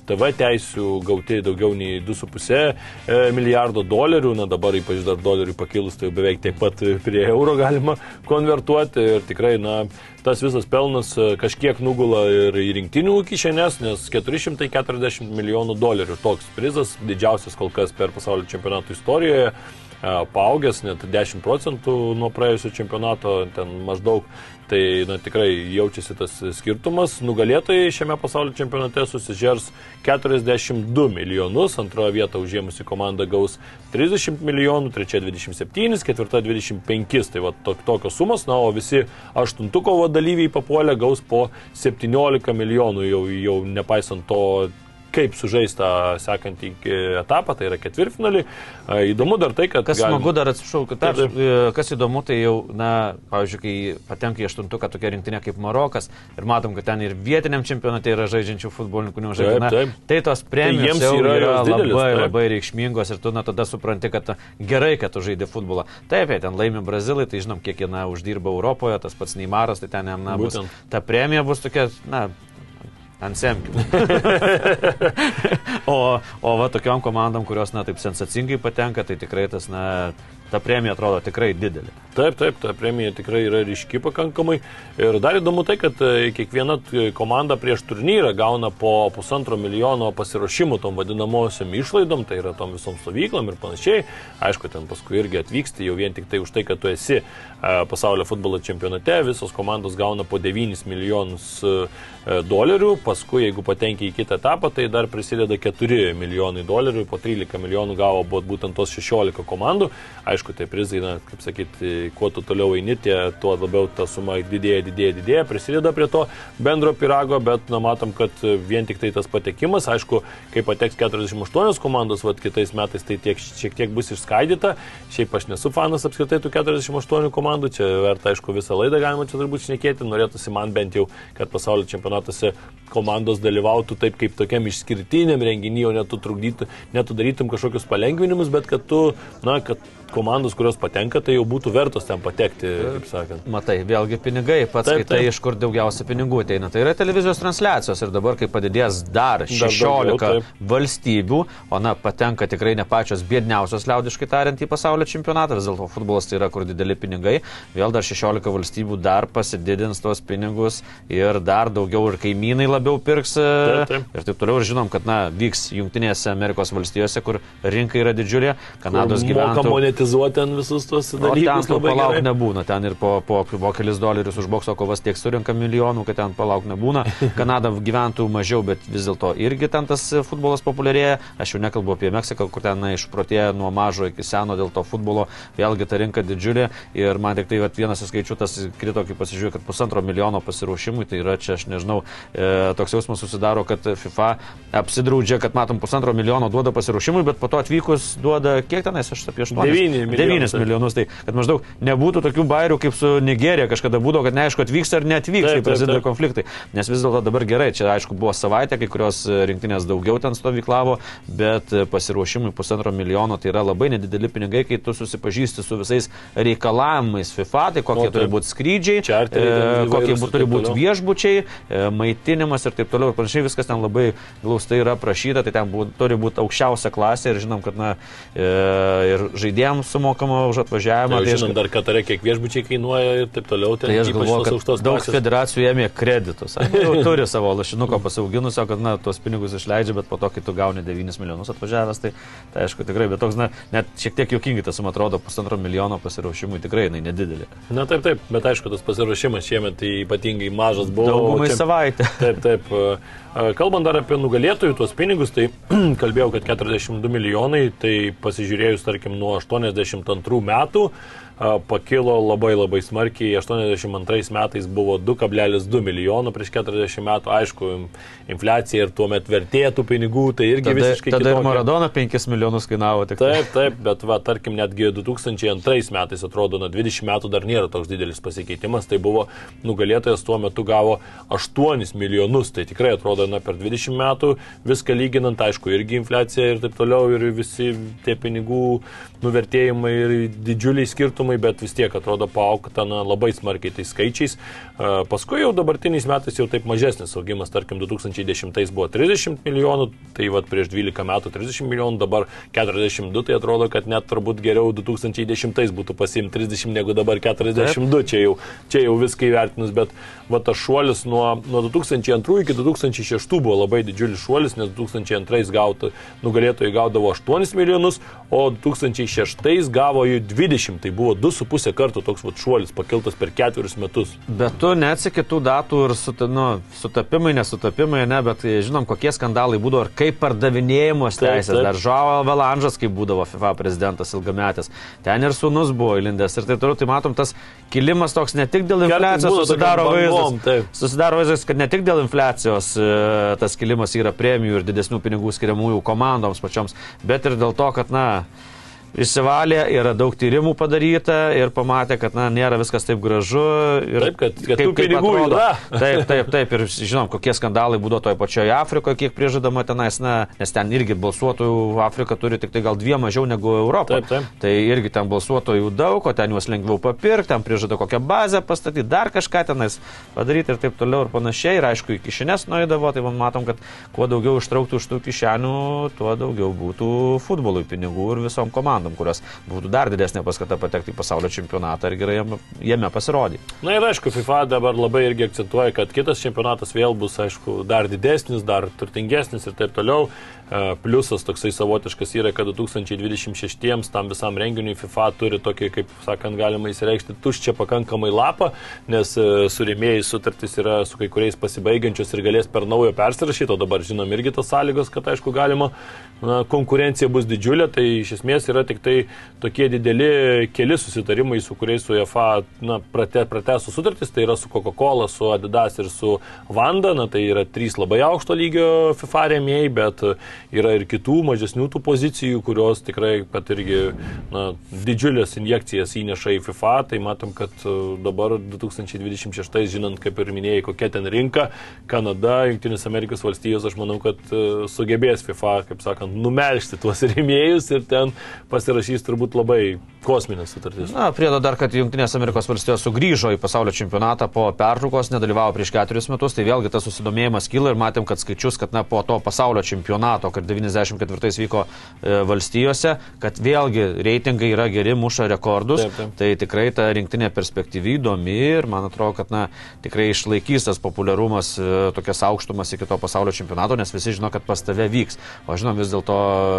TV teisių gauti daugiau nei 2,5 e, milijardo dolerių, na dabar ypač dar dolerių pakilus, tai jau beveik taip pat prie euro galima konvertuoti ir tikrai, na, tas visas pelnas e, kažkiek nugula ir į rinktinių kišenės, nes 440 milijonų dolerių toks prizas, didžiausias kol kas per pasaulio čempionatų istorijoje, paaugęs net 10 procentų nuo praėjusio čempionato, ten maždaug, tai na, tikrai jaučiasi tas skirtumas. Nugalėtojai šiame pasaulio čempionate susižers 42 milijonus, antroje vietoje užėmusi komanda gaus 30 milijonų, trečia 27, ketvirta 25, tai va to, tokios sumos, na, o visi aštuntuko va dalyviai papuolę gaus po 17 milijonų, jau, jau nepaisant to kaip sužaista sekantį etapą, tai yra ketvirtfinalį. A, Įdomu dar tai, kad... Kas galim- smagu dar atsiprašau, kad aš, e, kas įdomu, tai jau, na, pavyzdžiui, kai patenka į aštuntuką tokia rinktinė kaip Marokas ir matom, kad ten ir vietiniam čempionate yra žaidžiančių futbolininkų taip. Tai tos premijos jiems jau yra yra, jos didelės, labai, taip. labai reikšmingos ir tu na, tada supranti, kad gerai, kad tu žaidži futbolą. Taip, jie ten laimi Brazilai, tai žinom, kiek jie na, uždirba Europoje, tas pats Neimaras, tai ten na, bus, Būtent. ta premija bus tokia, na, ant semkių. o, o va tokiom komandom, kurios, na, taip sensacingai patenka, tai tikrai tas, na, ta premija atrodo tikrai didelė. Taip, taip, ta premija tikrai yra ryški pakankamai. Ir dar įdomu tai, kad e, kiekviena t- komanda prieš turnyrą gauna po pusantro milijono pasiruošimų tom vadinamosiam išlaidom, tai yra tom visom stovyklom ir panašiai. Aišku, ten paskui irgi atvyksti jau vien tik tai už tai, kad tu esi e, pasaulio futbolo čempionate, visos komandos gauna po 9 milijonus e, e, dolerių, paskui jeigu patenki į kitą etapą, tai dar prisideda 4 milijonai dolerių, po 13 milijonų gavo būt- būtent tos 16 komandų. Aišku, tai prizai, na, kaip sakyti, kuo tu toliau eini, tie, tuo labiau ta suma didėja, didėja, didėja, prisideda prie to bendro pirago, bet, na, matom, kad vien tik tai tas patekimas, aišku, kai pateks 48 komandos, vad kitais metais tai tiek, šiek tiek bus išskaidyta. Šiaip aš nesu fanas apskritai tų 48 komandų, čia verta, aišku, visą laidą galima čia turbūt šnekėti, norėtųsi man bent jau, kad pasaulio čempionatuose komandos dalyvautų taip kaip tokiam išskirtiniam renginyje, o netu trukdytų, netu darytum kažkokius palengvinimus, bet kad tu, na, kad komandos, kurios patenka, tai jau būtų vertos ten patekti, kaip sakant. Matai, vėlgi pinigai, pats Taip, skaitai, taip. iš kur daugiausia pinigų ateina. Tai yra televizijos transliacijos ir dabar, kai padidės dar 16 daugiau, taip. valstybių, o na, patenka tikrai ne pačios biedniausios, liaudiškai tariant, į pasaulio čempionatą, vis dėlto futbolas tai yra, kur dideli pinigai, vėl dar 16 valstybių dar pasididins tuos pinigus ir dar daugiau ir kaimynai labiau pirks e, Taip, taip. ir taip toliau. Ir žinom, kad, na, vyks Junktinėse Amerikos valstijose, kur rinka yra didžiulė, Kanados Moka gyventojų. monetizuoti ten visus tos O ten dalykus. labai palauk gerai. nebūna, ten ir po, po, po kelis dolerius už bokso kovas tiek surinka milijonų, kad ten palauk nebūna. Kanada gyventojų mažiau, bet vis dėlto irgi ten tas futbolas populiarėja. Aš jau nekalbu apie Meksiką, kur ten išprotėja nuo mažo iki seno dėl to futbolo. Vėlgi ta rinka didžiulė ir man tik tai vat, vienas skaičių tas krito, kai pasižiūrėjau, kad pusantro milijono pasiruošimui, tai yra čia, aš nežinau, e, toks jausmas susidaro, kad FIFA apsidraudžia, kad matom pusantro milijono duoda pasiruošimui, bet po to atvykus duoda kiek tenais, aš apie 8. 9 9 milijonus. 9 milijonus. Tai kad maždaug nebūtų tokių bairių kaip su Nigerija kažkada būdavo, kad neaišku, atvyks ar neatvyks, Taip, tai taip, prasideda konfliktai. Nes vis dėlto dabar gerai, čia aišku buvo savaitė, kai kurios rinktinės daugiau ten stovyklavo, bet pasiruošimui pusantro milijono tai yra labai nedideli pinigai, kai tu susipažįsti su visais reikalavimais FIFA, tai kokie O, turi būti skrydžiai, Čarteriai e, kokie ir turi būti viešbučiai, e, maitinimas ir taip toliau. Ir panašiai viskas ten labai glaustai yra prašyta, tai ten bū, turi būti aukščiausia klasė ir žinom, kad na, e, ir žaidėjams sumokama už atvažiavimą. Tai tai žinom, dar Katare kiek viešbučiai kainuoja ir taip toliau. Ten Tai aš galvoju, kad daug klasės. federacijų ėmė kreditus. Jau turi savo lašinuko pasiauginusio, kad na, tuos pinigus išleidžia, bet po to, kai tu gauni 9 milijonus atvažiavęs, tai, tai aišku tikrai, bet toks, na, net šiek tiek juokingai tas, man atrodo, pusantro milijono pasiruošimui tikrai jinai nedidelė. Na taip, taip, bet aišku, tas pasiruošimas šiemet tai ypatingai mažas buvo. Daugumai Čia- savaitę. Taip, taip. e, Kalbant dar apie nugalėtojų tuos pinigus, tai kalbėjau, kad 42 milijonai, tai pasižiūrėjus, tarkim, nuo 82 metų pakilo labai labai smarkiai. 82 metais buvo 2,2 milijono prieš 40 metų. Aišku, infliacija ir tuo metu vertėtų pinigų, tai irgi Tada, visiškai tada ir kitokia. Maradona 5 milijonus kainavo tik. tai. Taip, taip, bet va, tarkim, netgi 2002 metais, atrodo, na 20 metų dar nėra toks didelis pasikeitimas, tai buvo nugalėtojas tuo metu gavo 8 milijonus, tai tikrai atrodo, na per 20 metų viską lyginant, aišku, irgi infliacija ir taip toliau, ir visi tie pinigų nuvertėjimai ir didžiuliai skirtumai, bet vis tiek atrodo paaukta na, labai smarkiai tais skaičiais. E, Paskui jau dabartiniais metais jau taip mažesnis augimas, tarkim, 2010 buvo 30 milijonų, tai vad prieš 12 metų 30 milijonų, dabar 42, tai atrodo, kad net turbūt geriau 2010 būtų pasimti 30 negu dabar 42, čia jau, čia jau viską įvertinus, bet va tas šuolis nuo, nuo 2002 iki 2006 buvo labai didžiulis šuolis, nes 2002 gautų, nugalėtojai gaudavo 8 milijonus, o 2006 gavo jų 20, tai buvo 2,5 kartų toks va šuolis pakiltas per ketverius metus. Bet tu neatsikė tų datų ir suta, nu, sutapimai, nesutapimai, ne, bet e, žinom, kokie skandalai būdavo ir kaip pardavinėjimos teisės. Dar Žao Velandžas, kaip būdavo FIFA prezidentas ilgametis. Ten ir sunus buvo įlindęs ir taip toliau. Tai matom, tas kilimas toks ne tik dėl infliacijos susidaro vaizdas. Susidaro vaizdas, kad ne tik dėl infliacijos e, tas kilimas yra premijų ir didesnių pinigų skiriamųjų komandoms pačioms, bet ir dėl to, kad, na, Išsivalė, yra daug tyrimų padaryta ir pamatė, kad na, nėra viskas taip gražu. Taip, kad- kad tų pinigų atrodo. yra. Taip, taip, taip. Ir žinom, kokie skandalai būdavo toje pačioje Afrikoje, kiek prižadama tenais, na, nes ten irgi balsuotojų Afrika turi tik tai gal dviem mažiau negu Europą. Taip, taip. Tai irgi ten balsuotojų daug, o ten juos lengviau papirkti, ten prižada kokią bazę pastatyti, dar kažką tenais padaryti ir taip toliau ir panašiai. Ir aišku, į kišenės nuėdavo, tai man matom, kad kuo daugiau ištrauktų iš tų kišenių, tuo daugiau būtų futbolui pinigų ir visom komandom, kurios būtų dar didesnė paskata patekti į pasaulio čempionatą ir gerai jame, pasirodyti. Na ir aišku, FIFA dabar labai irgi akcentuoja, kad kitas čempionatas vėl bus, aišku, dar didesnis, dar turtingesnis ir taip toliau. E, Pliusas toksai savotiškas yra, kad 2026 tam visam renginiui FIFA turi tokį, kaip sakant, galima įsireikšti, tuščią pakankamai lapą, nes e, su rėmėjais sutartys yra su kai kuriais pasibaigiančios ir galės per naujo persirašyti, o dabar žinom irgi tas sąlygos, kad aišku galima, na, konkurencija bus didžiulė, tai iš esmės yra tik tai tokie dideli keli susitarimai, su kuriais UEFA na, prate, pratęsų sutartys, tai yra su Coca-Cola, su Adidas ir su Vanda, na, tai yra trys labai aukšto lygio FIFA rėmėjai, bet yra ir kitų mažesnių tų pozicijų, kurios tikrai pat irgi na, didžiulės injekcijas įneša į FIFA, tai matom, kad e, dabar 2026, žinant, kaip ir minėjai, kokia ten rinka, Kanada, Junktinės Amerikos valstijos, aš manau, kad e, sugebės FIFA, kaip sakant, numelžti tuos rėmėjus ir ten pasirašys turbūt labai kosminės sutartys. Na, priedo dar, kad Junktinės Amerikos valstijos sugrįžo į pasaulio čempionatą po pertraukos, nedalyvavo prieš keturis metus, tai vėlgi tas susidomėjimas kyla ir matėm, kad skaičius, kad na, po to pasaulio čempionato, kad 94 vyko e, valstijose, kad vėlgi reitingai yra geri, muša rekordus, Taip, taip. tai tikrai ta rinktinė perspektyvi, įdomi ir man atrodo, kad na, tikrai išlaikys tas populiarumas e, tokias aukštumas iki to pasaulio čempionato, nes visi žino, kad pas tave vyks. O žinom, vis dėlto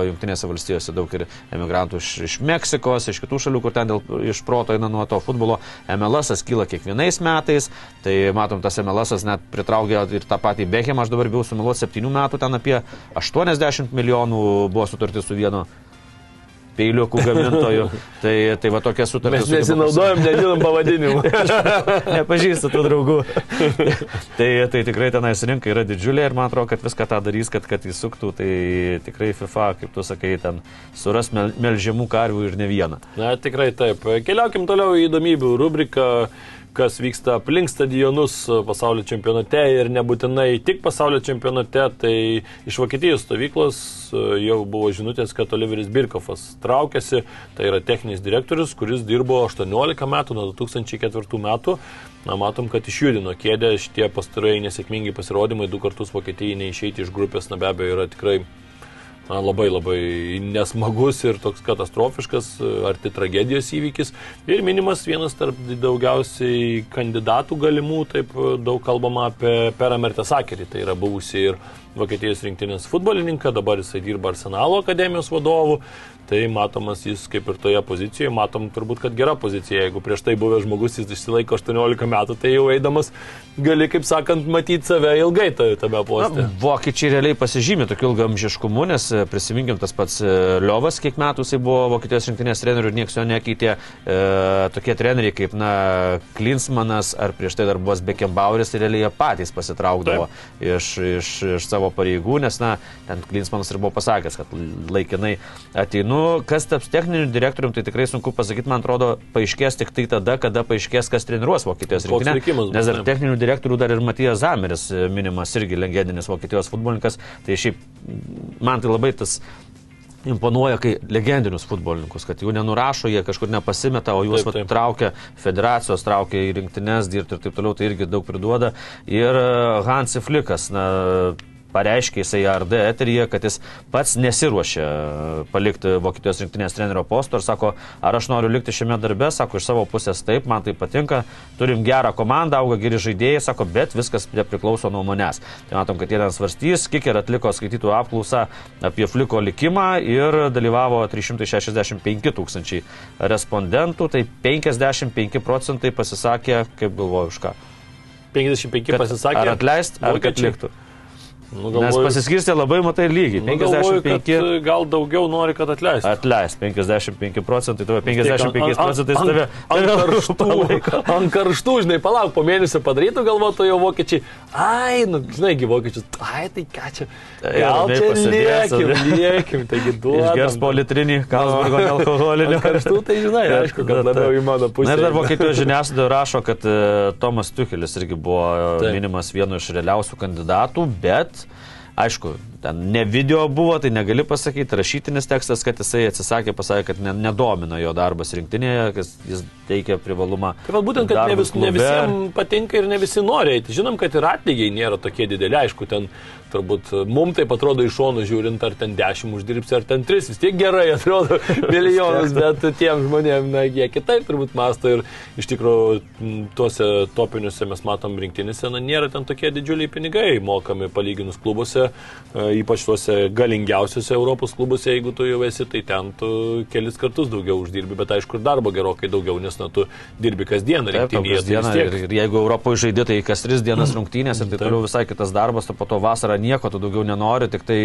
Junktinėse valstijose daug ir emigrantų iš, iš Meksikos, iš kitų šalių, kur ten dėl, iš proto eina nuo to futbolo. MLS kyla kiekvienais metais, tai matom, tas MLS net pritraukė ir tą patį Bekemą, aš dabar bijau sumiluoti 7 metų, ten apie 80 milijonų buvo sutarti su vienu peiliukų gamintojų. tai, tai va tokia sutartis. Mes nesinaudojam, nežinom pavadinimų. Nepažįstu tų draugų. tai, tai tikrai tenais rinka yra didžiulė ir man atrodo, kad viską tą darys, kad, kad įsuktų. Tai tikrai FIFA, kaip tu sakai, ten suras mel, melžiamų karvių ir ne vieną. Na, tikrai taip. Keliaukim toliau į įdomybių rubriką kas vyksta aplink stadionus pasaulio čempionate ir nebūtinai tik pasaulio čempionate, tai iš Vokietijos stovyklos e, jau buvo žinutės, kad Oliveris Birkofas traukiasi, tai yra techninis direktorius, kuris dirbo 18 metų, nuo 2004 metų. Na, matom, kad išjudino kėdę šitie pastarai nesėkmingi pasirodymai, du kartus Vokietijai neišeiti iš grupės, na be abejo, yra tikrai labai labai nesmagus ir toks katastrofiškas, arti tragedijos įvykis. Ir minimas vienas tarp daugiausiai kandidatų galimų, taip daug kalbama apie Perą Mertesakerį, tai yra buvusi ir Vokietijos rinktinės futbolininką, dabar jisai dirba Arsenalo akademijos vadovu. Tai matomas jis kaip ir toje pozicijoje, matom turbūt, kad gera pozicija. Jeigu prieš tai buvęs žmogus jis išsilaiko 18 metų, tai jau eidamas gali, kaip sakant, matyti save ilgai tame poste. Na, vokiečiai realiai pasižymė tokiu ilgamžiškumu, nes e, prisiminkim tas pats e, Liovas, kiek metų jisai buvo Vokietijos rinktinės trenerių ir niekas jo nekeitė. E, tokie treneriai kaip, na, Klinsmanas ar prieš tai dar buvęs Beckenbaueris, tai realiai jie patys pasitraukdavo iš, iš, iš savo pareigų, nes, na, ten Klinsmanas ir buvo pasakęs, kad laikinai ateinu Nu, kas taps techniniu direktoriumi, tai tikrai sunku pasakyti, man atrodo, paaiškės tik tai tada, kada paaiškės, kas treniruos Vokietijos rinktinę. Nes dar techninių direktorių dar ir Matijas Zameris e, minimas, irgi legendinis Vokietijos futbolininkas. Tai šiaip man tai labai tas imponuoja, kai legendinius futbolininkus, kad jų nenurašo, jie kažkur nepasimeta, o juos taip, taip. traukia federacijos, traukia į rinktinės dirbti ir taip toliau, tai irgi daug priduoda. Ir e, Hansi Flikas, na, pareiškė jisai ARD eteryje, kad jis pats nesiruošia palikti Vokietijos rinktinės trenerio posto ir sako, ar aš noriu likti šiame darbe, sako, iš savo pusės taip, man tai patinka, turim gerą komandą, auga geri žaidėjai, sako, bet viskas priklauso nuo manęs. Tai matom, kad jie ten svarstys, Kiker atliko skaitytų apklausą apie Fliko likimą ir dalyvavo 365 tūkstančiai respondentų, tai 55 procentai pasisakė, kaip galvoju, už ką. 55 pasisakė. Ar atleist, ar kad liktų. Nu, galvoju, Nes pasiskirstė labai matai lygiai. Nu, 55. Galvoju, gal daugiau nori, kad atleistų. Atleis 55 procentai, tave 55 procentai tave. Ant karštų, ant karštų, žinai, palauk, po mėnesio padarytų, galvotų jau vokiečiai. Ai, nu, žinai, vokiečius, ai, tai ką čia. Tai gal čia liekim, liekim, taigi duoda. Išgers po litrinį, Kalsburgo nealkoholinio. Karštų, tai žinai, aišku, kad labiau į mano pusę. Na ir dar Vokietijos žiniasklaida rašo, kad uh, Tomas Tuchelis irgi buvo Taip. minimas vienu iš realiausių kandidatų, bet Aišku, ten ne video buvo, tai negali pasakyti, rašytinis tekstas, kad jisai atsisakė, pasakė, kad ne, nedomina jo darbas rinktinėje, kad jis teikia privalumą. Tai vat būtent, kad ne, vis, ne visiems patinka ir ne visi nori eiti. Žinom, kad ir atlygiai nėra tokie dideli, aišku, ten turbūt mums taip atrodo iš šonų žiūrint, ar ten 10 uždirbsi, ar ten 3, vis tiek gerai atrodo milijonus, bet tiem žmonėms, na, jie kitaip turbūt masto ir iš tikrųjų tuose topiniuose mes matom rinktinėse, na, nėra ten tokie didžiuliai pinigai mokami palyginus klubuose, e, ypač tuose galingiausiuose Europos klubuose, jeigu tu jau esi, tai ten tu kelis kartus daugiau uždirbi, bet aišku ir darbo gerokai daugiau, nes na, tu dirbi kasdieną rinktinėje. Tai ir, ir jeigu Europoje žaidži, tai kas 3 dienas rungtynės ir tai toliau visai kitas darbas, o po to vasarą nieko tu daugiau nenori, tik tai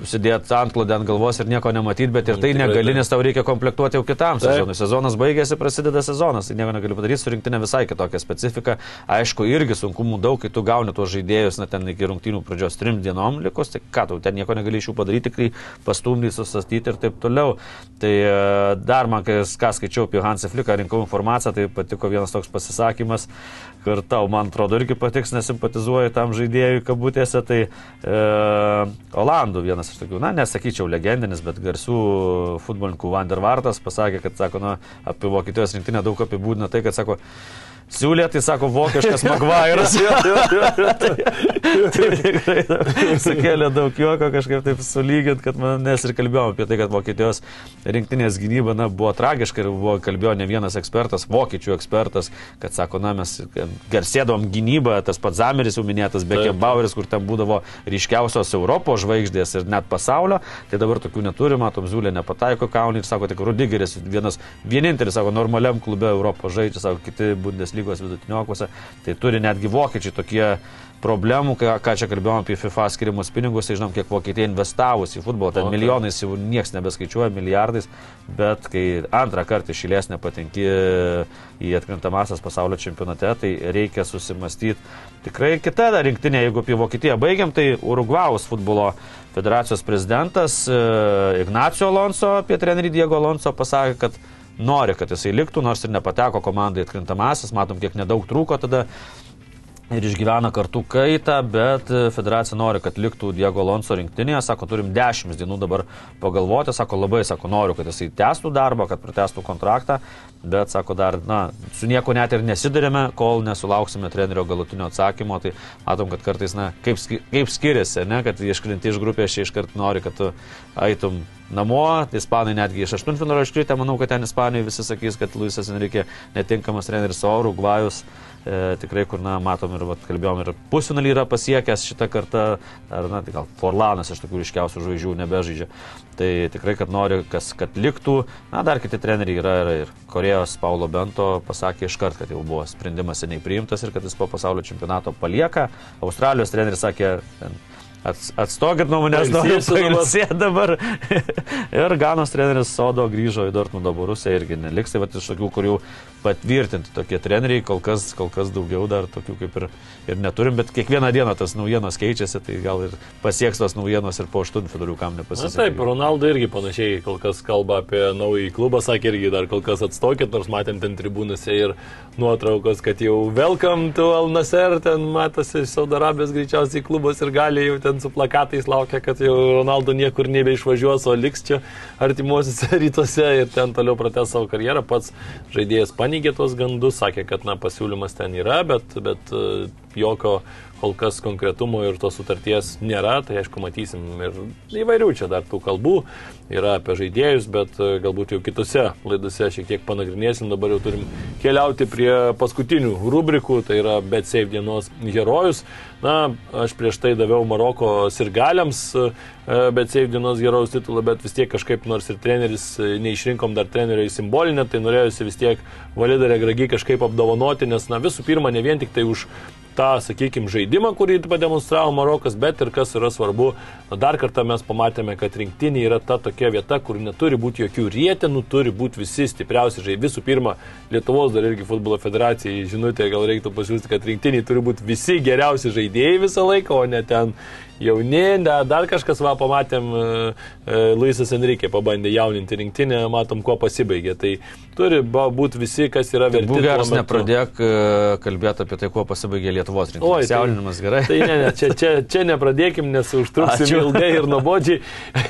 užsidėti antklodę ant galvos ir nieko nematyti, bet ir tai negali, nes tau reikia komplektuoti jau kitam Taip. sezonui. Sezonas baigėsi, prasideda sezonas, tai nieko negali padaryti, surinkti ne visai kitokią specifiką. Aišku, irgi sunkumų daug, kai tu gauni tuos žaidėjus, na ten iki rungtynių pradžios trim dienom likus, tai ką tau ten nieko negali iš jų padaryti, kai pastumdys, susastyti ir taip toliau. Tai e, dar man, kai ką skaičiau apie Hansą Fliką, rinkau informaciją, tai patiko vienas toks pasisakymas, kur tau, man atrodo, irgi patiks, nesimpatizuoju tam žaidėjui kabutėse, tai e, Olandų vienas iš tokių, na, nesakyčiau legendinis, bet garsių futbolininkų Vandervartas pasakė, kad, sako, na, apie Vokietijos rinktinę daug apibūdina tai, kad, sako, Siūlė, tai sako vokiškas Magvairas. tai tikrai sukėlė daug juoko kažkaip taip sulygint, kad mes ir kalbėjome apie tai, kad Vokietijos rinktinės gynyba na, buvo tragiška ir buvo kalbėjo ne vienas ekspertas, vokiečių ekspertas, kad sako, na mes garsėdom gynybą, tas pats Zameris jau minėtas, Bekebaueris, kur ten būdavo ryškiausios Europos žvaigždės ir net pasaulio, tai dabar tokių neturime, Tom Zulė nepataiko kaunį ir sako, tik Rudigeris vienas vienintelis, sako, normaliam klube Europos žaidžia, sako, kiti Bundesliga lygos vidutiniokose, tai turi netgi vokiečiai tokie problemų, ką, ką čia kalbėjome apie FIFA skirimus pinigus, tai žinom, kiek Vokietija investavus į futbolą, ten O, taip. milijonais jau niekas nebeskaičiuoja, milijardais, bet kai antrą kartą išėlės nepatenki į atkrintamasias pasaulio čempionate, tai reikia susimastyti. Tikrai kita rinktinė, jeigu apie Vokietiją baigiam, tai Urugvaus futbolo federacijos prezidentas e, Ignacio Alonso apie trenerį Diego Alonso pasakė, kad nori, kad jisai liktų, nors ir nepateko komandai atkrintamasis, matom, kiek nedaug trūko tada ir išgyvena kartu kaitą, bet e, federacija nori, kad liktų Diego Alonso rinktinėje, sako, turim 10 dienų dabar pagalvoti, sako, labai, sako, noriu, kad jisai tęstų darbą, kad pratestų kontraktą, bet, sako, dar, na, su nieko net ir nesidarėme, kol nesulauksime trenerio galutinio atsakymo, tai matom, kad kartais, na, kaip, kaip skiriasi, ne, kad iškrinti iš grupės, čia iškart nori, kad tu eitum namo, tai ispanai netgi iš aštuntfinalio iškritę, manau, kad ten ispanai visi sakys, kad Luisas Enrique netinkamas treneris, o Urugvajus e, tikrai, kur, na, matom ir, vat, kalbėjom, ir pusfinalį yra pasiekęs šitą kartą, ar, na, tai gal Forlanas iš tokių ryškiausių žvaigždžių nebežaidžia. Tai tikrai, kad nori, kas, kad liktų, na, dar kiti treneriai yra ir, ir Korejos Paulo Bento pasakė iškart, kad jau buvo sprendimas seniai priimtas ir kad jis po pasaulio čempionato palieka. Australijos treneris sakė, ten, Ats, atstokit nuo manęs, Pailsėsiu dabar. ir Ganos treneris Sodo grįžo į Dortmundo Borusiją irgi neliks. Tai va iš tokių, kurių patvirtinti tokie treneriai, kol kas, kol kas daugiau dar tokių kaip ir, ir neturim, bet kiekvieną dieną tas naujienos keičiasi, tai gal ir pasieks tos naujienos ir po aštuntfinalių, kam Na nepasisekė. taip, Ronaldo irgi panašiai kol kas kalba apie naują klubą, sakė irgi dar kol kas atstokit, nors matėm ten tribūnose ir nuotraukos, kad jau welcome to Al Nasser, ten matosi iš Saudo Arabijos greičiausiai klubas ir gali jau ten su plakatais laukia, kad jau Ronaldo niekur nebeišvažiuos, o liks čia artimuosiuose rytuose ir ten toliau pratęs savo karjerą. Pats žaidėjas paneigė tuos gandus, sakė, kad na, pasiūlymas ten yra, bet, bet e, jokio kol kas konkretumo ir tos sutarties nėra, tai aišku matysim ir įvairių čia dar tų kalbų yra apie žaidėjus, bet e, galbūt jau kitose laidose šiek tiek panagrinėsim, dabar jau turim keliauti prie paskutinių rubrikų, tai yra Bet Save dienos herojus. Na, aš prieš tai daviau Maroko sirgaliams e, Bet Save dienos herojus titulą, bet vis tiek kažkaip nors ir treneris e, neišrinkom dar trenerio į simbolinę, tai norėjusi vis tiek Validarę Gragi kažkaip apdovanoti, nes na visų pirma ne vien tik tai už tą, sakykime, žaidimą, kurį pademonstravo Marokas, bet ir kas yra svarbu, dar kartą mes pamatėme, kad rinktinė yra ta tokia vieta, kur neturi būti jokių rietenų, turi būti visi stipriausi žaidėjai. Visų pirma, Lietuvos dar irgi futbolo federacijai žinutė gal reiktų pasiūsti, kad rinktiniai turi būti visi geriausi žaidėjai visą laiką, o ne ten jauni, da, dar kažkas, va, pamatėm, e, e, Luisas Enrique pabandė jauninti rinktinę, matom, kuo pasibaigė. Tai turi būti visi, kas yra verti. Būk geras, tuo metu. nepradėk e, kalbėti apie tai, kuo pasibaigė Lietuvos Oi, rinktinės. tai- Jauninimas gerai. Tai ne, ne, čia, čia, čia nepradėkim, nes užtruksim Ačiū. ilgai ir nuobodžiai,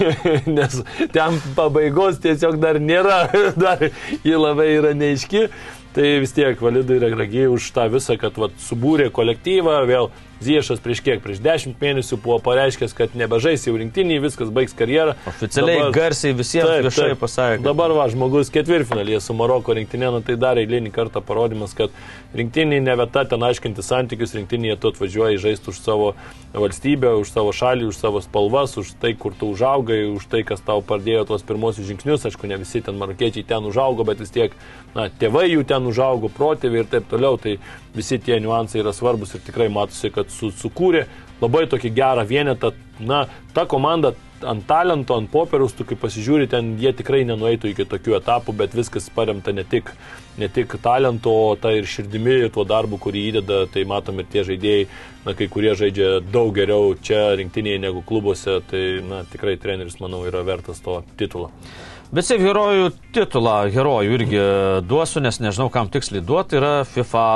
nes ten pabaigos tiesiog dar nėra, dar ji labai yra neiški. Tai vis tiek validai yra gragiai už tą visą, kad vat, subūrė kolektyvą, vėl Ziešas prieš kiek, prieš dešimt mėnesių buvo pareiškęs, kad nebežais jau rinktinį, viskas baigs karjerą. Oficialiai Dabar- garsiai visiems Taip, viešai pasakė. Dabar va, žmogus ketvirtfinalėje su Maroko rinktinė, nu, tai dar eilinį kartą parodimas, kad rinktinė ne vieta ten aiškinti santykius, rinktinėje tu atvažiuoji žaisti už savo valstybę, už savo šalį, už savo spalvas, už tai, kur tu užaugai, už tai, kas tau pradėjo tuos pirmosius žingsnius. Aišku, ne visi ten marokiečiai ten užaugo, bet vis tiek, na, tėvai jų ten užaugo, protėviai ir taip toliau. Tai visi tie niuansai yra svarbus ir tikrai matosi, kad su, sukūrė labai tokį gerą vienetą. Na, ta komanda ant talento, ant popieriaus, tu kai pasižiūri, ten jie tikrai nenueitų iki tokių etapų, bet viskas paremta ne tik, ne tik talento, o tai ir širdimi, ir tuo darbu, kurį įdeda, tai matom ir tie žaidėjai, na, kai kurie žaidžia daug geriau čia rinktinėje negu klubuose, tai, na, tikrai treneris, manau, yra vertas to titulo. Bet šiaip herojų titulą, herojų irgi duosiu, nes nežinau, kam tiksliai duoti, yra FIFA,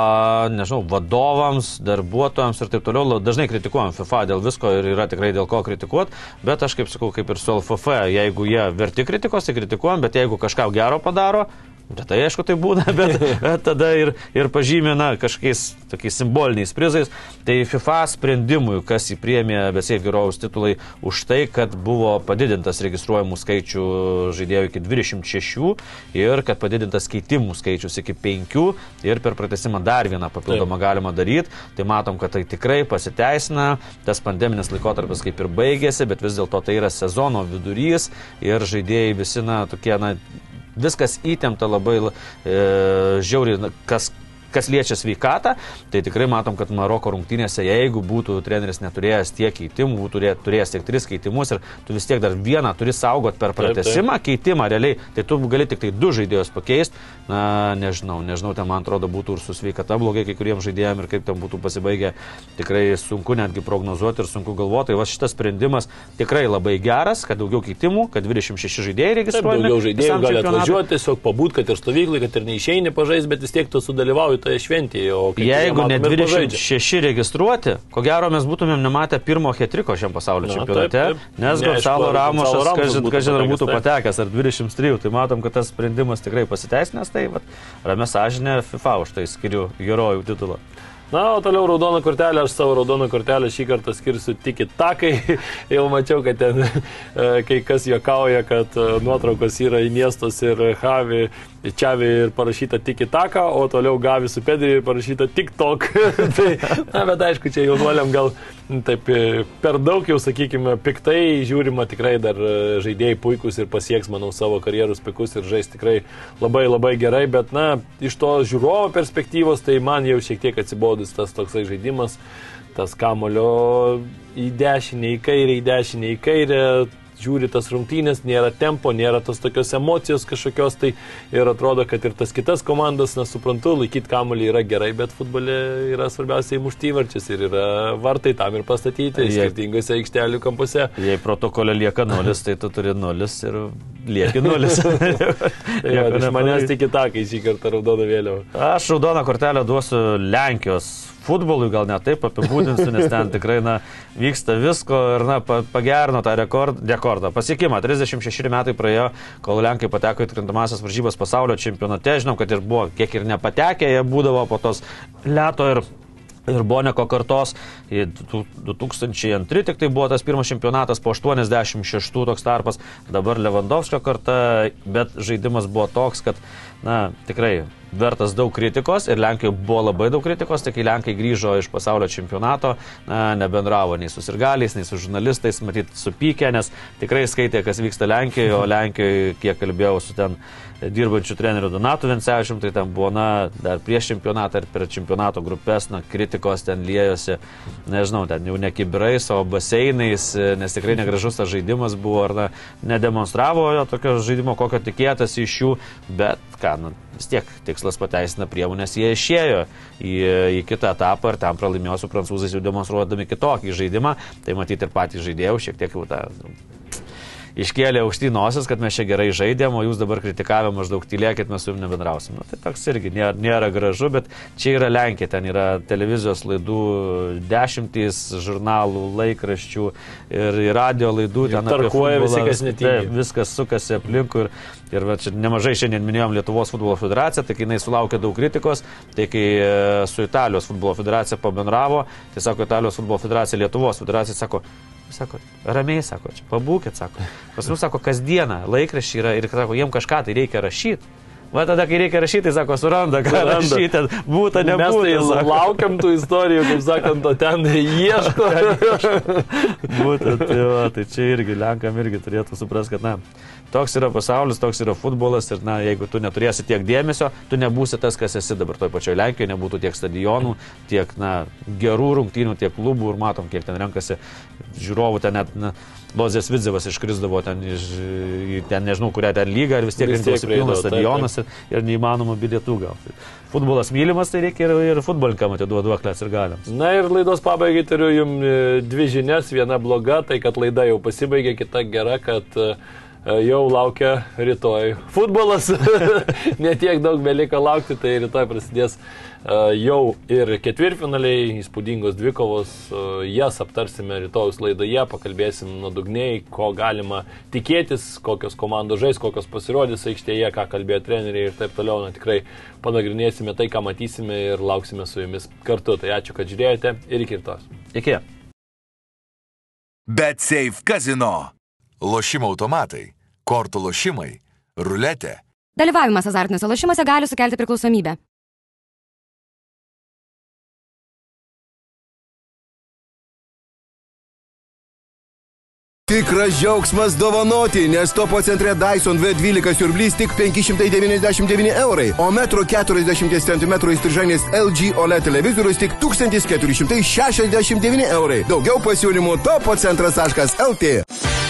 nežinau, vadovams, darbuotojams ir taip toliau. Dažnai kritikuojam FIFA dėl visko ir yra tikrai dėl ko kritikuoti, bet aš kaip sakau, kaip ir su LFF, jeigu jie verti kritikos, tai kritikuojam, bet jeigu kažką gero padaro, Retai, aišku, tai būna, bet, bet tada ir, ir pažymina kažkokiais tokiais simboliniais prizais. Tai FIFA sprendimui, kas įpriemė Besėv Gerojaus titulai už tai, kad buvo padidintas registruojamų skaičių žaidėjų iki 26 ir kad padidintas keitimų skaičius iki 5 ir per pratesimą dar vieną papildomą galima daryti. Tai matom, kad tai tikrai pasiteisina, tas pandeminis laikotarpis kaip ir baigėsi, bet vis dėlto tai yra sezono vidurys ir žaidėjai visi, na, tokie, na, viskas įtempta labai e, žiauriai, kas kas liečia sveikatą, tai tikrai matom, kad Maroko rungtynėse, jeigu būtų treneris neturėjęs tiek keitimų, būtų turėjęs tiek tris keitimus ir tu vis tiek dar vieną turi saugot per pratesimą, keitimą realiai, tai tu gali tik tai du žaidėjus pakeisti, na nežinau, nežinau, ten man atrodo būtų ir su sveikata blogai kai kuriems žaidėjams ir kaip ten būtų pasibaigę, tikrai sunku netgi prognozuoti ir sunku galvoti. Tai va šitas sprendimas tikrai labai geras, kad daugiau keitimų, kad 26 žaidėjai registruojami. Daugiau žaidėjų gali atvažiuoti, tiesiog pabūt, kad ir stovyklai, kad ir neišeini pažais, bet vis tiek tu sudalyvauji toje šventėje. Jeigu ne 26 registruoti, ko gero mes būtumėm nematę pirmo hetriko šiam pasaulio Na, čempionate, taip, taip. nes Gonzalo Ramošas, kažin, kažin ar būtų patekęs, ar 23, tai matom, kad tas sprendimas tikrai pasiteisinęs, tai ramė sąžinė FIFA už tai skiriu herojų titulą. Na, o toliau raudoną kortelę, aš savo raudoną kortelę šį kartą skirsiu tik į takai. Jau mačiau, kad ten e, kai kas juokauja, kad e, nuotraukos yra į miestus ir Havi Čiavi ir parašyta tik į taką, o toliau Gavi su Pedri ir parašyta tik tok. tai, na, bet aišku, čia jaunuoliam gal taip e, per daug jau, sakykime, piktai žiūrima tikrai dar žaidėjai puikus ir pasieks, manau, savo karjerus pikus ir žais tikrai labai labai gerai, bet, na, iš to žiūrovo perspektyvos, tai man jau šiek tiek atsibodus tas toksai žaidimas, tas kamulio į dešinę, į kairę, į dešinę, į kairę žiūri tas rungtynės, nėra tempo, nėra tos tokios emocijos kažkokios, tai ir atrodo, kad ir tas kitas komandas, nesuprantu, laikyti kamuolį yra gerai, bet futbole yra svarbiausia įmušti įvarčius ir yra vartai tam ir pastatyti Jei, skirtingose aikštelių kampuose. Jei protokole lieka nulis, tai tu turi nulis ir lieki nulis. tai jo, iš manęs tik kitą, kai šį kartą raudoną vėliavą. Aš raudoną kortelę duosiu Lenkijos futbolui gal ne taip apibūdinsiu, nes ten tikrai na, vyksta visko ir na, pagerino tą rekord, rekordą. Pasiekimą 36 metai praėjo, kol Lenkai pateko į atkrintamasias varžybas pasaulio čempionate. Žinom, kad ir buvo kiek ir nepatekę, jie būdavo po tos leto ir ir Boneko kartos. 2002 tik tai buvo tas pirmas čempionatas, po 86 toks tarpas, dabar Lewandowskio karta, bet žaidimas buvo toks, kad, na, tikrai vertas daug kritikos ir Lenkai buvo labai daug kritikos, tai kai Lenkai grįžo iš pasaulio čempionato, na, nebendravo nei su sirgaliais, nei su žurnalistais, matyt, supykę, nes tikrai skaitė, kas vyksta Lenkijoje, o Lenkijoje, kiek kalbėjau su ten dirbančiu treneriu Donatu Vencevičium, tai ten buvo, na, dar prieš čempionatą ir per čempionato grupės, na, kritikos ten liejosi, nežinau, ten jau ne kibirais, o baseinais, nes tikrai negražus tas žaidimas buvo, ar na, nedemonstravo jo tokio žaidimo, kokio tikėtasi iš jų, bet ką, nu, vis tiek tikslas pateisina priemonės, jie išėjo į, į kitą etapą ir tam pralaimėjo su prancūzais jau demonstruodami kitokį žaidimą, tai matyti ir patys žaidėjau šiek tiek jau tą iškėlė aukšty nosis, kad mes čia gerai žaidėm, o jūs dabar kritikavę maždaug tylėkit, mes su jums nebendrausim. Nu, tai toks irgi nėra, nėra gražu, bet čia yra Lenkija, ten yra televizijos laidų dešimtys, žurnalų, laikraščių ir, ir radio laidų. Ten tarkuoja visi, kas netinka. Viskas sukasi aplinkui ir, ir va, čia nemažai šiandien minėjom Lietuvos futbolo federaciją, tai kai jinai sulaukė daug kritikos, tai kai e, su Italijos futbolo federacija pabendravo, tai sako Italijos futbolo federacija, Lietuvos federacija sako, Sako, ramiai, sako, čia pabūkit, sako. Pas mus, sako, kasdieną laikraščiai yra ir, sako, jiem kažką tai reikia rašyti. Va tada, kai reikia rašyti, tai sako, suranda, ką rašyti, būtų, nebūtų. Mes tai laukiam tų istorijų, kaip sakant, o ten ieško. būtent, tai, va, tai čia irgi, Lenkam irgi turėtų suprasti, kad, na, toks yra pasaulis, toks yra futbolas ir, na, jeigu tu neturėsi tiek dėmesio, tu nebūsi tas, kas esi dabar toje pačioje Lenkijoje, nebūtų tiek stadionų, tiek, na, gerų rungtynių, tiek klubų ir matom, kiek ten renkasi žiūrovų, ten net, na, Lozės Vidzevas iškrisdavo ten, iš, ten nežinau, kurią ten lygą ir vis tiek rinkdavosi pilnas stadionas ir, ir neįmanoma bilietų gauti. Futbolas mylimas, tai reikia ir, ir futbolininkam atiduoti duoklės ir galiams. Na ir laidos pabaigai turiu jums e, dvi žinias. Viena bloga, tai kad laida jau pasibaigė, kita gera, kad uh, jau laukia rytoj futbolas. Netiek daug beliko laukti, tai rytoj prasidės e, jau ir ketvirtfinaliai, įspūdingos dvikovos. E, jas aptarsime rytojus laidoje, pakalbėsim nuodugniai, ko galima tikėtis, kokios komandos žais, kokios pasirodys aikštėje, ką kalbėjo treneriai ir taip toliau. Na tikrai panagrinėsime tai, ką matysime ir lauksime su jumis kartu. Tai ačiū, kad žiūrėjote ir iki rytos. Iki. Bet Safe Casino. Lošimo automatai kortų lošimai, ruletė. Dalyvavimas azartiniuose lošimuose gali sukelti priklausomybę. Tikras džiaugsmas dovanoti, nes topo centre Dyson V12 siurblys tik 599 eurai, o metro 40 cm įstrižainės LG OLED televizorius tik 1469 eurai. Daugiau pasiūlymų topo centras.lt.